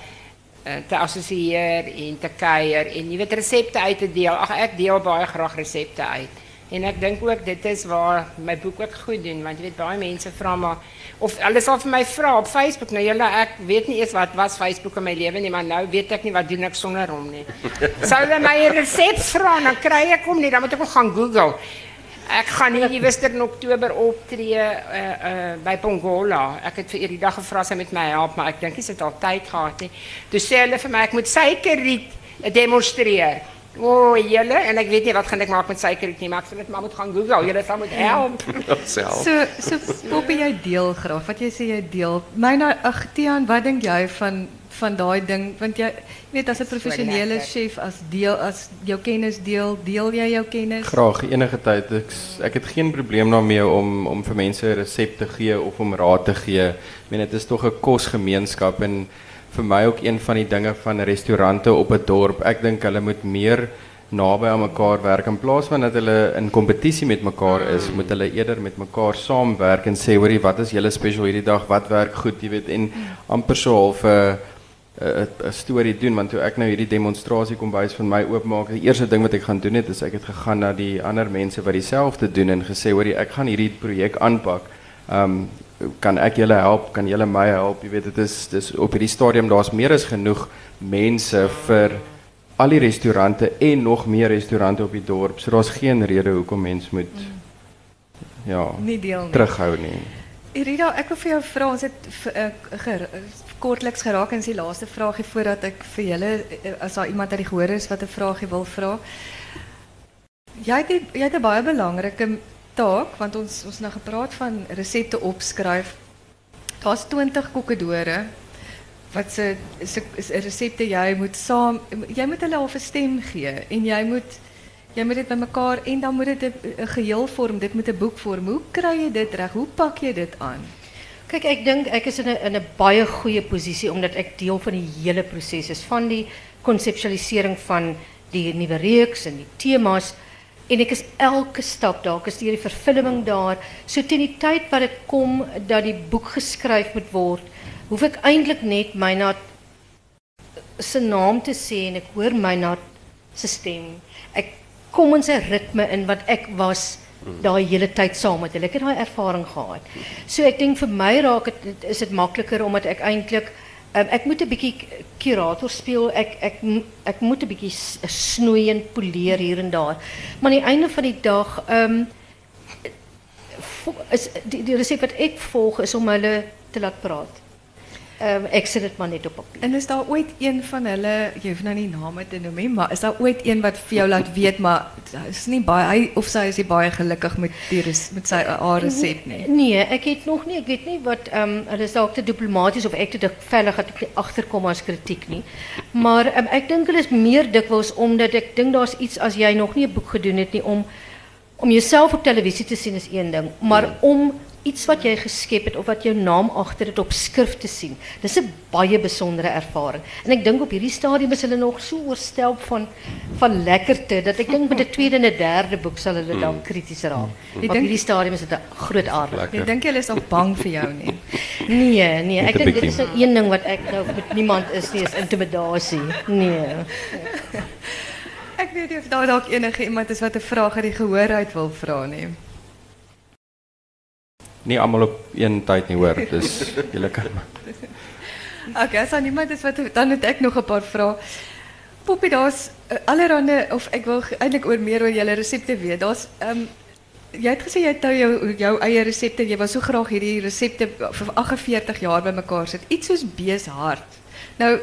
te assosieer en te kuier en jy weet resepte uit te deel. Ag ek deel baie graag resepte uit. En ek dink ook dit is waar my boek ook goed doen want jy weet baie mense vra maar of hulle sal vir my vra op Facebook nou julle ek weet nie eers wat was Facebook in my lewe nie maar nou weet ek nie wat doen ek sonder hom nie. Sou hulle my 'n resep vra dan kry ek hom nie dan moet ek hom gaan Google. Gaan nie iewester in Oktober optree uh uh by Pongola. Ek het vir Erida gevra sy met my help, maar ek dink nie sy het al tyd gehad nie. Toe sê hulle vir my ek moet suikerriet demonstreer. O, oh, julle en ek weet nie wat gaan ek maak met suiker nie, maar ek sal dit maar moet gaan Google. Julle sal moet help. Self. So so Poppy jy deel graag. Wat jy sê jy deel. Myna ag Tiaan, wat dink jy van van daai ding want jy weet as 'n professionele chef as deel as jou kennis deel, deel jy jou kennis? Graag enige tyd. Ek ek het geen probleem daarmee om om vir mense te gee of om raad te gee. Ek meen dit is tog 'n kosgemeenskap en vir my ook een van die dinge van restaurante op 'n dorp. Ek dink hulle moet meer naby aan mekaar werk in plaas van dat hulle in kompetisie met mekaar is, moet hulle eerder met mekaar saamwerk en sê hoorie, wat is julle spesiaal hierdie dag? Wat werk goed, jy weet, en amper so half 'n 'n 'n storie doen want toe ek nou hierdie demonstrasie kombuis van my oopmaak, die eerste ding wat ek gaan doen het is ek het gegaan na die ander mense wat dieselfde doen en gesê hoorie, ek gaan hierdie projek aanpak. Um kan ek julle help? Kan julle my help? Jy weet dit is dis op hierdie stadium daar's meer as genoeg mense vir al die restaurante en nog meer restaurante op die dorp. So daar's geen rede hoekom mens moet ja, Nie deel nie. terughou nie. Irida, ek wil vir jou vra, ons het v- eh, ger, kortliks geraak dis die laaste vraagie voordat ek vir julle eh, as daar iemand uit die gehoor is wat 'n vraagie wil vra. Jy het die- jy het 'n baie belangrike taak want ons ons nou gepraat van resepte opskryf. Daar's 20 kokkedore wat se se resepte jy moet saam jy moet hulle al stem gee en jy moet jy moet dit bymekaar en dan moet dit 'n geheel vorm, dit moet 'n boek vorm. Hoe kry jy dit reg? Hoe pak jy dit aan? Kyk, ek dink ek is in 'n in 'n baie goeie posisie omdat ek deel van die hele proses is van die konseptualisering van die nuwe reeks en die temas en ek is elke stap daar, ek is die vervulling daar. So teen die tyd wat dit kom dat die boek geskryf moet word, hoef net my na se naam te sê en ek hoor stem. Ek kom in sy ritme in wat ek was daai hele tyd saam met hulle. Ek het daai ervaring gehad. So ek dink vir my raak dit is dit makliker omdat ek eintlik um, ek moet 'n bietjie kurator speel. Ek ek m- ek moet 'n bietjie s- snoei en poleer hier en daar. Maar aan die einde van die dag ehm um, is die, die resep wat ek volg is om hulle te laat praat. Um, ek sit dit maar net op papier. En is daar ooit een van hulle, jy hoef nou nie name te noem nie, maar is daar ooit een wat vir jou laat weet maar is nie baie hy of sy is nie baie gelukkig met die res- met sy A resep nie. Nee, ek het nog nie, ek weet nie wat ehm um, hulle is dalk te diplomaties of ek te vellig dat ek agterkom as kritiek nie. Maar um, ek dink hulle is meer dikwels omdat ek dink daar's iets as jy nog nie 'n boek gedoen het nie om om jouself op televisie te sien is een ding, maar om iets wat jy geskep het of wat jou naam agter dit op skrif te sien. Dis 'n baie besondere ervaring. En ek dink op hierdie stadium is hulle nog so oorstelp van van lekkerte dat ek dink met 'n tweede en 'n derde boek sal hulle dan raak. Ek Op dink- hierdie stadium is dit 'n groot aardig. Ek dink julle is nog bang vir jou nie. Nee, nee, een dink dit bietjie. is nou een ding wat ek nou met niemand is nie, is intimidasie. Nee. Ek weet nie of daar dalk enige iemand is wat 'n vraag die gehoor uit wil vra nie. Nie almal op een tyd nie hoor. Dis julle kan Okay, as daar niemand is wat dan het ek nog 'n paar vrae. Poppy, daar's uh, allerhande of ek wil ge- eintlik oor meer oor julle resepte weet. Daar's ehm um, jy het gesê jy het nou jou jou eie resepte. Jy wou so graag hierdie resepte vir 48 jaar bymekaar sit. Iets soos beeshart. Nou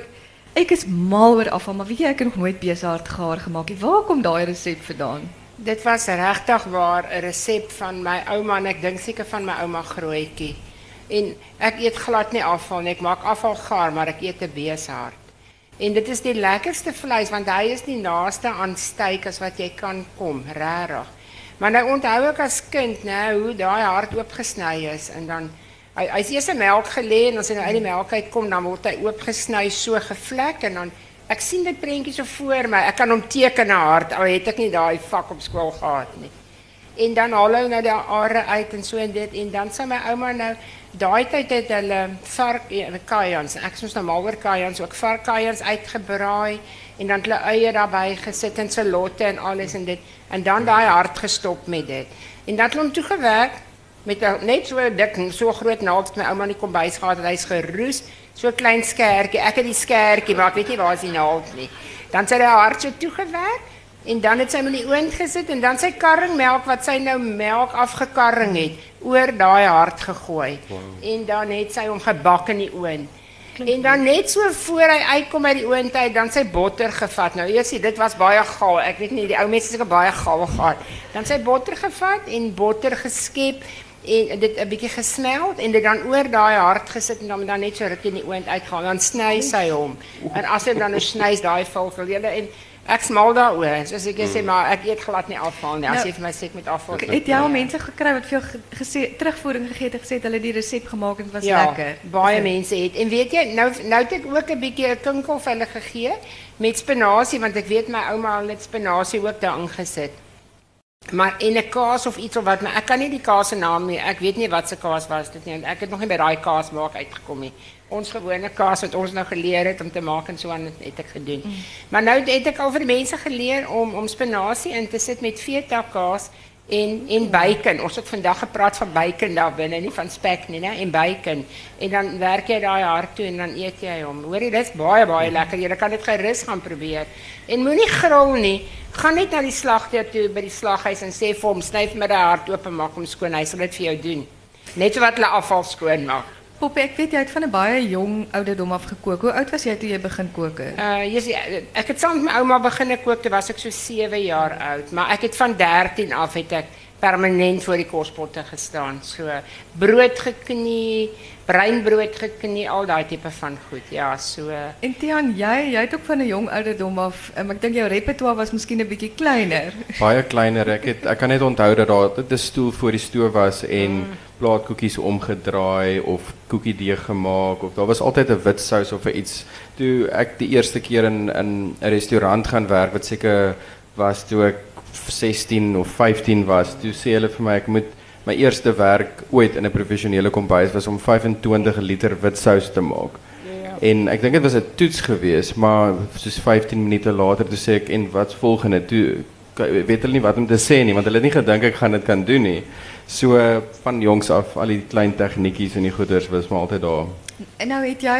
ek is mal oor afval, maar weet jy ek nog nooit beeshart gaar gemaak nie. Waar kom daai resep vandaan? Dit was regtig waar 'n resep van my ouma en ek dink seker van my ouma Grootjie. En ek eet glad nie afval nie. Ek maak afval gaar, maar ek eet 'n beeshart. En dit is die lekkerste vleis want hy is die naaste aan steak as wat jy kan kom, regtig. Maar nou onthou ek as kind, né, hoe daai hart oopgesny is en dan hy hy's eers in melk gelê en as hy nou uit die melk uitkom dan word hy oopgesny so gevlek en dan ek sien dit prentjie so voor my. Ek kan hom teken 'n hart al het ek nie daai vak op skool gehad nie. En dan haal hy nou die are uit en so en dit en dan sê my ouma nou daai tyd het hulle vark kajans. Ek soms nou oor kajans ook varkkajans uitgebraai en dan hulle eie daarbey gesit en salotte en alles en dit en dan daai hart gestop met dit. En dan het hulle hom toe gewerk met 'n net so dik so groot naald het my ouma in die kombuis gehad en hy's geroes, so klein skertjie. Ek het die skertjie, maar ek weet nie waar is die naald nie. Dan het sy die hart so toegewerk en dan het sy hom in die oond gesit en dan sy karringmelk wat sy nou melk afgekarring het oor daai hart gegooi. Wow. En dan het sy hom gebak in die oond. En dan net so voor hy uitkom uit die oond uit, dan sy botter gevat. Nou eers dit was baie gaal. Ek weet nie die ou mense het baie gaal gehad. Dan sy botter gevat en botter geskep en dit 'n bietjie gesmeld en dit dan oor daai hart gesit en dan dan net so ruk in die oond uitgaan. Dan sny sy hom. En as hy dan 'n snys daai julle en ek smal daaroor. Soos ek sê maar ek eet glad nie afval nie. As Nou, jy vir my sê ek moet afval. Het jy al mense gekry wat vir jou ge- gesê terugvoering gegee het en gesê het hulle die resep gemaak het was ja, lekker? baie dit- mense het. En weet jy, nou nou het ek ook 'n bietjie 'n kinkel vir hulle gegee met spinasie want ek weet my ouma het spinasie ook daarin gesit. Maar en 'n kaas of iets of wat, maar ek kan nie die kaas se naam nie. Ek weet nie wat se kaas was dit nie. Ek het nog nie by daai kaas maak uitgekom nie. Ons gewone kaas wat ons nou geleer het om te maak en so aan het, ek gedoen. Mm. Maar nou het ek al vir die mense geleer om om spinasie in te sit met feta kaas en en bacon. Ons het vandag gepraat van bacon daar binne, nie van spek nie, né? En bacon. En dan werk jy daai hart toe en dan eet jy hom. Hoor jy, dis baie baie lekker. Jy kan dit gerus gaan probeer. En moenie gril nie. Gaan net na die slagter toe by die slaghuis en sê vir hom, sny vir my daai hart oop en maak hom skoon. Hy sal dit vir jou doen. Net so wat hulle afval skoon maak. Poppy, ek weet jy het van 'n baie jong ouderdom af gekook. Hoe oud was jy toe jy begin kook? het? Uh jy sien ek het saam met my ouma begin kook toe was ek so 7 jaar oud, maar ek het van 13 af het ek permanent voor die kospotte gestaan. So brood geknie, breinbrood geknie, al daai tipe van goed. Ja, so En Tian, jy, jy het ook van 'n jong ouderdom af, um, ek dink jou repertoire was miskien 'n bietjie kleiner. Baie kleiner. Ek het ek kan net onthou dat daar 'n stoel voor die stoof was en plaatkoekies omgedraai of koekiedeeg gemaak of daar was altyd 'n wit sous of iets. Toe ek die eerste keer in in 'n restaurant gaan werk wat seker was toe ek 16 of 15 was, toe sê hulle vir my ek moet my eerste werk ooit in 'n professionele kombuis was om 25 liter wit sous te maak. En ek dink dit was 'n toets geweest, maar soos 15 minute later toe sê ek en wat's volgende? Toe weet hulle nie wat om te sê nie want hulle het nie gedink ek gaan dit kan doen nie. So van jongs af al die klein tegnietjies en die goeders was maar altyd daar. En nou het jy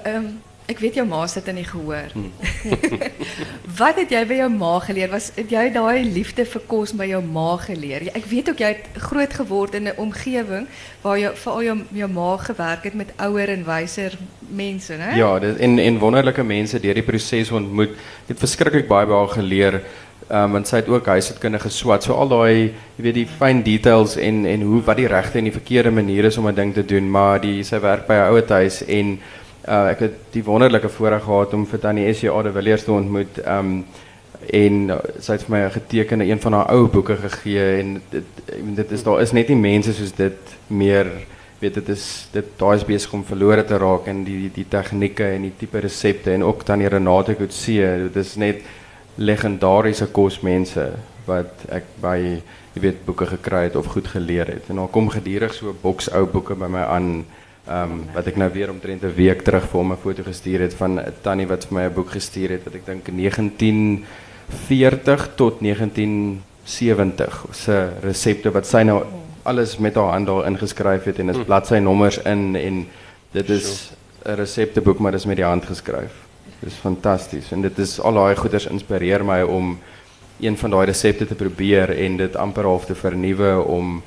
ehm ek weet jou ma sit in die gehoor. Wat het jy by jou ma geleer? Was het jy daai liefde vir kos by jou ma geleer? Ek weet ook jy het groot geword in 'n omgewing waar jy veral jou jou ma gewerk het met ouer en wyser mense, né? Ja, dit en en wonderlike mense deur die proses ontmoet. Ek het verskriklik baie by haar geleer. Um, want sy het ook huishoudkunde geswat. So al daai, jy weet die fyn details en en hoe wat die regte en die verkeerde manier is om 'n ding te doen, maar die sy werk by 'n ouer huis en uh, ek het die wonderlike voorreg gehad om vir Tannie SJA de Villiers te ontmoet. Um en uh, sy het vir my 'n getekende een van haar ou boeke gegee en dit dit is daar is net nie mense soos dit meer weet dit is dit daai is besig om verlore te raak en die die tegnieke en die tipe resepte en ook dan die Renate Coetzee dit is net legendariese kosmense wat ek by jy weet boeke gekry het of goed geleer het. En daar kom gedurig so 'n boks ou boeke by my aan ehm um, wat ek nou weer omtrent 'n week terug vir hom 'n foto gestuur het van 'n tannie wat vir my 'n boek gestuur het wat ek dink 1940 tot 1970 se resepte wat sy nou alles met haar hand daar ingeskryf het en is bladsynommers in en dit is 'n resepteboek maar dis met die hand geskryf. Is fantasties. En dit is al daai goeders inspireer my om een van daai resepte te probeer en dit amper half te vernuwe om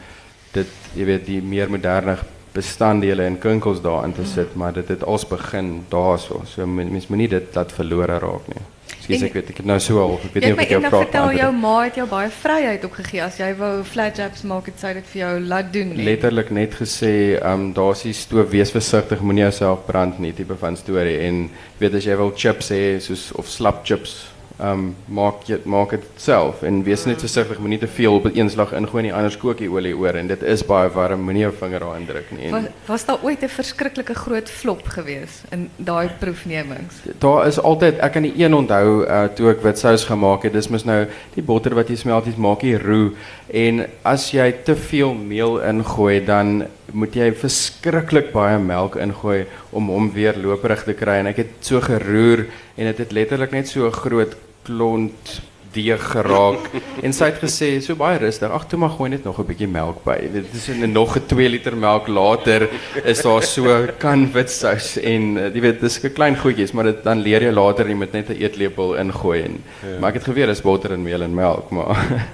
dit jy weet die meer moderne bestanddele en kinkels daarin te sit, maar dit het als begin daarso. So men- mens moenie dit laat verlore raak nie. En- ek weet ek het nou so al, ek weet Jy nie of het ek jou eendag vraag vertel jou het. ma het jou baie vryheid opgegee as jy wou flatjacks maak het sy dit vir jou laat doen. nie. letterlik net gesê, ehm um, daar's die stoof wees versigtig, moenie jouself brand nie, tipe van storie en weet as jy wil chips hê soos of slap chips, um, maak jy maak dit self en wees net versigtig, moenie te veel op 'n eenslag ingooi nie, anders kook die olie oor en dit is baie warm, moenie jou vinger daarin druk nie. Was, En was daar ooit 'n verskriklike groot flop geweest in daai proefnemings? daar is altyd ek kan die een onthou uh, toe ek wit sous gemaak het. Dis mos nou die botter wat jy smelties maak jy roe en as jy te veel meel ingooi dan moet jy verskriklik baie melk ingooi om hom weer loperig te kry en ek het so geroer en dit het letterlik net so 'n groot klont deeg geraak en sy het gesê so baie rustig ag toe maar gooi net nog 'n bietjie melk by dit is in nog 'n 2 liter melk later is daar so kan wit sous en uh, jy weet dis 'n klein goedjies maar dit dan leer jy later jy moet net 'n eetlepel ingooi en ja. maar ek het geweet dis botter en meel en melk maar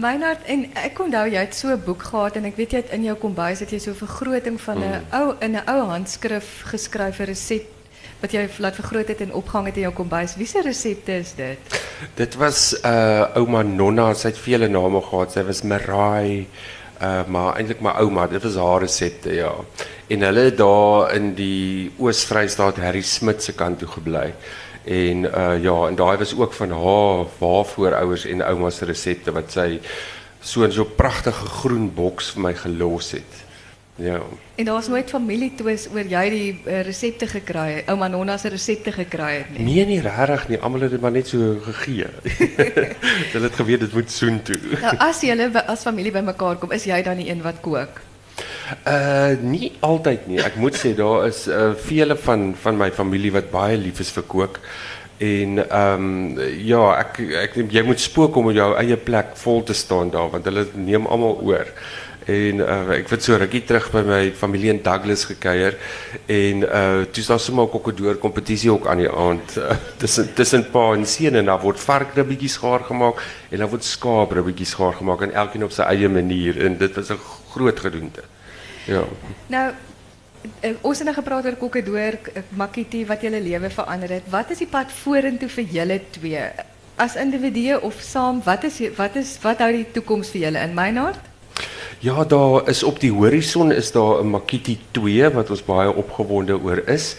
Meinhard, en ek onthou jy het so 'n boek gehad en ek weet jy het in jou kombuis het jy so 'n vergroting van 'n Mm. ou in 'n ou handskrif geskrywe resep wat jy laat vergroot het en opgehang het in jou kombuis. Wie se resepte is dit? Dit was uh ouma Nonna, sy het vele name gehad. Sy was Marai, uh maar eintlik my ouma, dit was haar resepte, ja. En hulle daar in die Oos-Vrystaat Harry Smit se kant toe gebly. En uh ja, en daai was ook van haar waarvoouers en ouma se resepte wat sy so in so 'n pragtige groen boks vir my gelos het. Ja. En daar's nooit familietwis oor jy die uh, resepte gekry het. Ouma Nonna se resepte gekry het nie. Nee, nie regtig nie. Almal het dit maar net so gegee. Hulle het geweet dit moet soen toe. Nou as julle as familie bymekaar kom, is jy dan die een wat kook? Uh nie altyd nie. Ek moet sê daar is uh vele van van my familie wat baie lief is vir kook. En ehm um, ja, ek ek jy moet spook om op jou eie plek vol te staan daar want hulle neem almal oor. En uh, ek het so rukkie terug by my familie in Douglas gekuier en uh toe is daar sommer 'n kokkedoor kompetisie ook aan die aand uh, tussen tussen pa en seun en daar word varkribbetjies gaar gemaak en daar word skaapribbetjies gaar gemaak en elkeen op sy eie manier en dit was 'n groot gedoente. Ja. Nou eh, ons het nou gepraat oor kokkedoor, makkitie wat julle lewe verander. Wat is die pad vorentoe vir julle twee? As individue of saam, wat is wat is wat hou die toekoms vir julle in Meinhard? Ja, daar is op die horison is daar 'n Makiti 2 wat ons baie opgewonde oor is.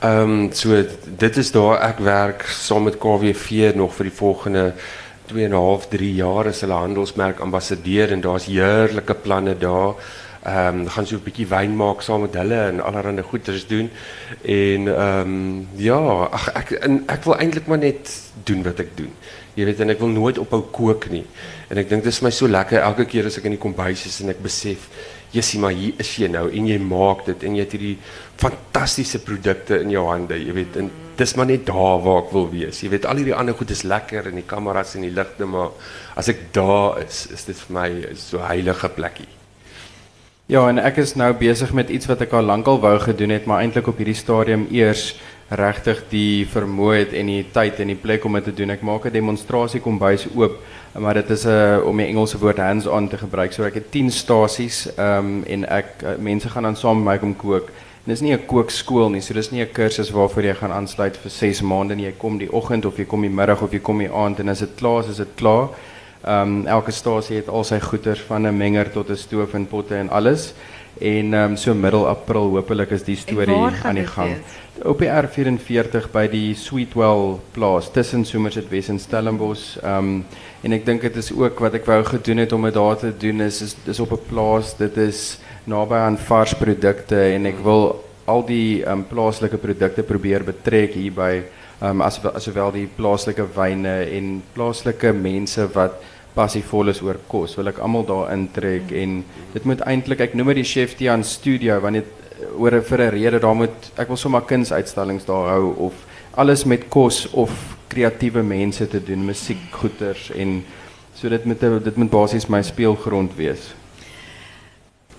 Ehm so dit is daar ek werk saam met KWV nog vir die volgende 2 en 'n half 3 jaar as hulle handelsmerk ambassadeur en daar's heerlike planne daar. Ehm um, gaan so 'n bietjie wyn maak saam met hulle en allerlei goeders doen. En ehm ja, en ek wil eintlik maar net doen wat ek doen. Jy weet en ek wil nooit ophou kook nie. En ek dink dit is my so lekker elke keer as ek in die kombuis is en ek besef, jessie maar hier is jy nou en jy maak dit en jy het hierdie fantastiese produkte in jou hande, jy weet en dis maar net daar waar ek wil wees. Jy weet al hierdie ander goed is lekker en die kameras en die ligte, maar as ek daar is, is dit vir my so 'n heilige plekkie. Ja, en ek is nou besig met iets wat ek al lankal wou gedoen het, maar eintlik op hierdie stadium eers regtig die vermoë en die tyd en die plek om dit te doen. Ek maak 'n demonstrasie kombuis oop, maar dit is uh, om die Engelse woord hands-on te gebruik. So ek het 10 stasies ehm um, en ek uh, mense gaan dan saam met my kom kook. En dis nie 'n kookskool nie, so dis nie 'n kursus waarvoor jy gaan aansluit vir 6 maande nie. Jy kom die oggend of jy kom die middag of jy kom die aand en as dit klaar is, is dit klaar. Ehm elke stasie het al sy goeder van 'n menger tot 'n stoof en potte en alles. En ehm um, so middel April hopelik is die storie aan die dit gang. wees? Op die R44 by die Sweetwell plaas tussen Somerset West en Stellenbosch. Ehm um, en ek dink dit is ook wat ek wou gedoen het om dit daar te doen is is op 'n plaas. Dit is naby aan vars produkte en ek wil al die ehm um, plaaslike produkte probeer betrek hier by ehm um, as die plaaslike wyne en plaaslike mense wat passievol is oor kos. Wil ek almal daar intrek en dit moet eintlik ek noem dit die Chef Tian Studio want dit oor 'n vir 'n rede daar moet ek wil sommer kunsuitstallings daar hou of alles met kos of kreatiewe mense te doen, musiekgoeters en so dit moet dit moet basies my speelgrond wees.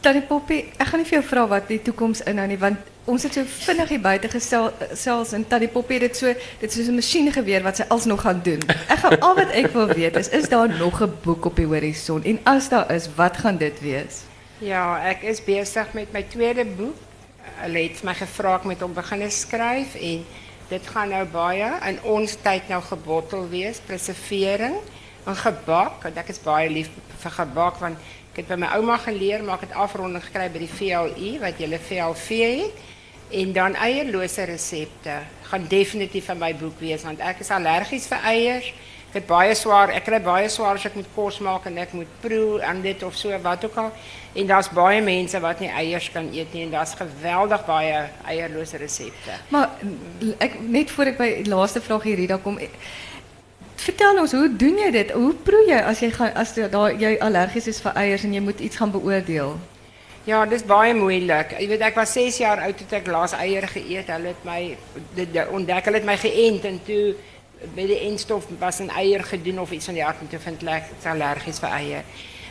Tannie Poppy, ek gaan nie vir jou vra wat die toekoms inhou nie want ons het so vinnig hier buite gesel selfs en Tannie Poppy dit so dit soos 'n masjien geweer wat sy alsnog gaan doen. Ek gaan al wat ek wil weet is is daar nog 'n boek op die horison en as daar is, wat gaan dit wees? Ja, ek is besig met my tweede boek. Hulle het my gevra ek moet hom begin skryf en dit gaan nou baie in ons tyd nou gebottel wees, preservering en gebak. Want ek is baie lief vir gebak want ek het by my ouma geleer, maar ek het afronding gekry by die VLI wat julle VLV het. En dan eierlose resepte gaan definitief in my boek wees want ek is allergies vir eiers. Ek het baie swaar, ek kry baie as ek moet kos maak en ek moet proe aan dit of so wat ook al. En daar's baie mense wat nie eiers kan nie en daar's geweldig baie eierlose resepte. Maar ek net voor ek by die laaste vraag hier Rita kom Vertel ons, hoe doen jy dit? Hoe proe gaan as jy daar jy allergies is vir eiers en jy moet iets gaan beoordeel? Ja, dis baie moeilik. Jy weet ek was 6 jaar oud toe ek laas eier geëet. Hulle het dit ontdek het my geënt en toe by die enstof was 'n eier gedoen of iets van die aard en toe vind ek ek's allergies vir eier.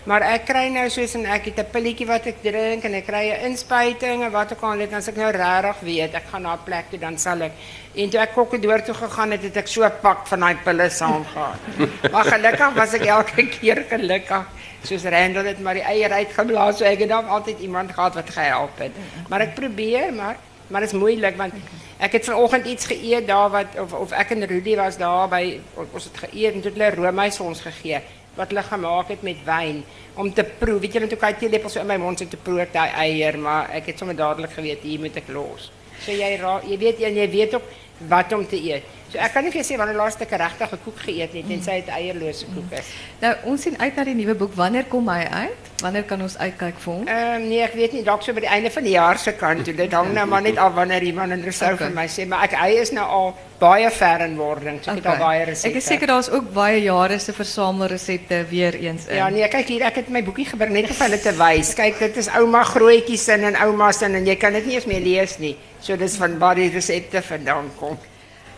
Maar ek kry nou soos en ek het 'n pilletjie wat ek drink en ek kry 'n inspuiting en wat ook al net as ek nou regtig weet ek gaan na 'n plek toe dan sal ek en toe ek kokkedoor toe gegaan het het ek so 'n pak van daai pille saamgehad. maar gelukkig was ek elke keer gelukkig. Soos Randall het maar die eier uitgeblaas so ek het dan altyd iemand gehad wat gehelp het. Maar ek probeer maar maar dit is moeilik want ek het vanoggend iets geëet daar wat of of ek en Rudy was daar by ons het geëet en toe het hulle roomys vir ons gegee wat hulle gemaak met wyn om te proe. Weet julle toe kan jy lepel so in my mond sit te proe daai eier, maar ek het sommer dadelik geweet hier moet ek los. So jy weet jy, jy weet ook wat om te eet. So ek kan nie vir jou sê wanneer laas ek 'n regte koek geëet het en sy het eierlose koek is. Nou, ons sien uit na die nuwe boek. Wanneer kom hy uit? Wanneer kan ons uitkyk vir hom? Ehm nee, ek weet nie dalk so by die einde van die jaar se kant toe. Dit hang nou maar net af wanneer iemand anders sou vir my sê, maar ek hy is nou al baie ver in wording. So ek het al baie resepte. Ek is seker daar's ook baie jare se versamelresepte weer eens in. Ja, nee, kyk hier, ek het my boekie gebring net om hulle te wys. Kyk, dit is ouma grootjie sin en ouma sin en jy kan dit nie eens meer lees nie. So dis van die resepte vandaan kom.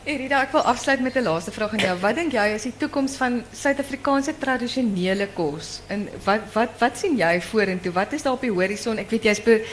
Erida, ek wil afsluit met 'n laaste vraag aan jou. Wat dink jy is die toekoms van Suid-Afrikaanse tradisionele kos? En wat wat wat sien jy vorentoe? Wat is daar op die horison? Ek weet jy's be,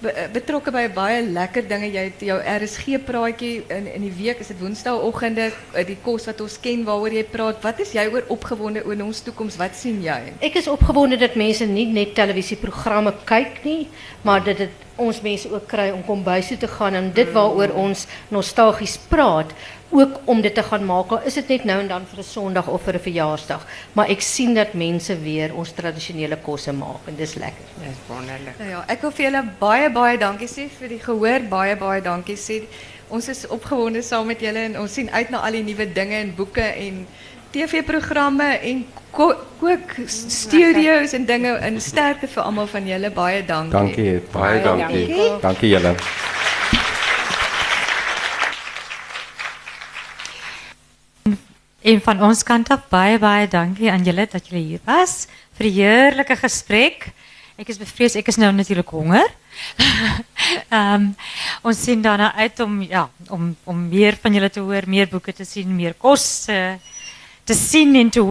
be, betrokke by baie lekker dinge. Jy het jou RSG praatjie in in die week, is dit Woensdaagoggende, eh, die kos wat ons ken waaroor jy praat. Wat is jy oor opgewonde oor ons toekoms? Wat sien jy? Ek is opgewonde dat mense nie net televisieprogramme kyk nie, maar dat dit ons mense ook kry om kombuis toe te gaan en dit waaroor ons nostalgies praat, ook om dit te gaan maak. Is dit net nou en dan vir 'n Sondag of vir 'n verjaarsdag, maar ek sien dat mense weer ons tradisionele kosse maak en dis lekker. Dis wonderlik. Nou ja, ek wil vir julle baie baie dankie sê vir die gehoor. Baie baie dankie sê. Ons is opgewonde saam met julle en ons sien uit na al die nuwe dinge en boeke en TV-programme en ko kookstudios en dinge en sterkte vir almal van julle. Baie dankie. Dankie, Baie dankie. dankie. Dankie julle. En van ons kant af baie baie dankie aan dat julle hier was vir die heerlike gesprek. Ek is bevrees ek is nou natuurlik honger. Ehm ons daarna uit om ja, om om meer van julle te hoor, meer boeke te sien, meer kos uh, te sien en te hoor.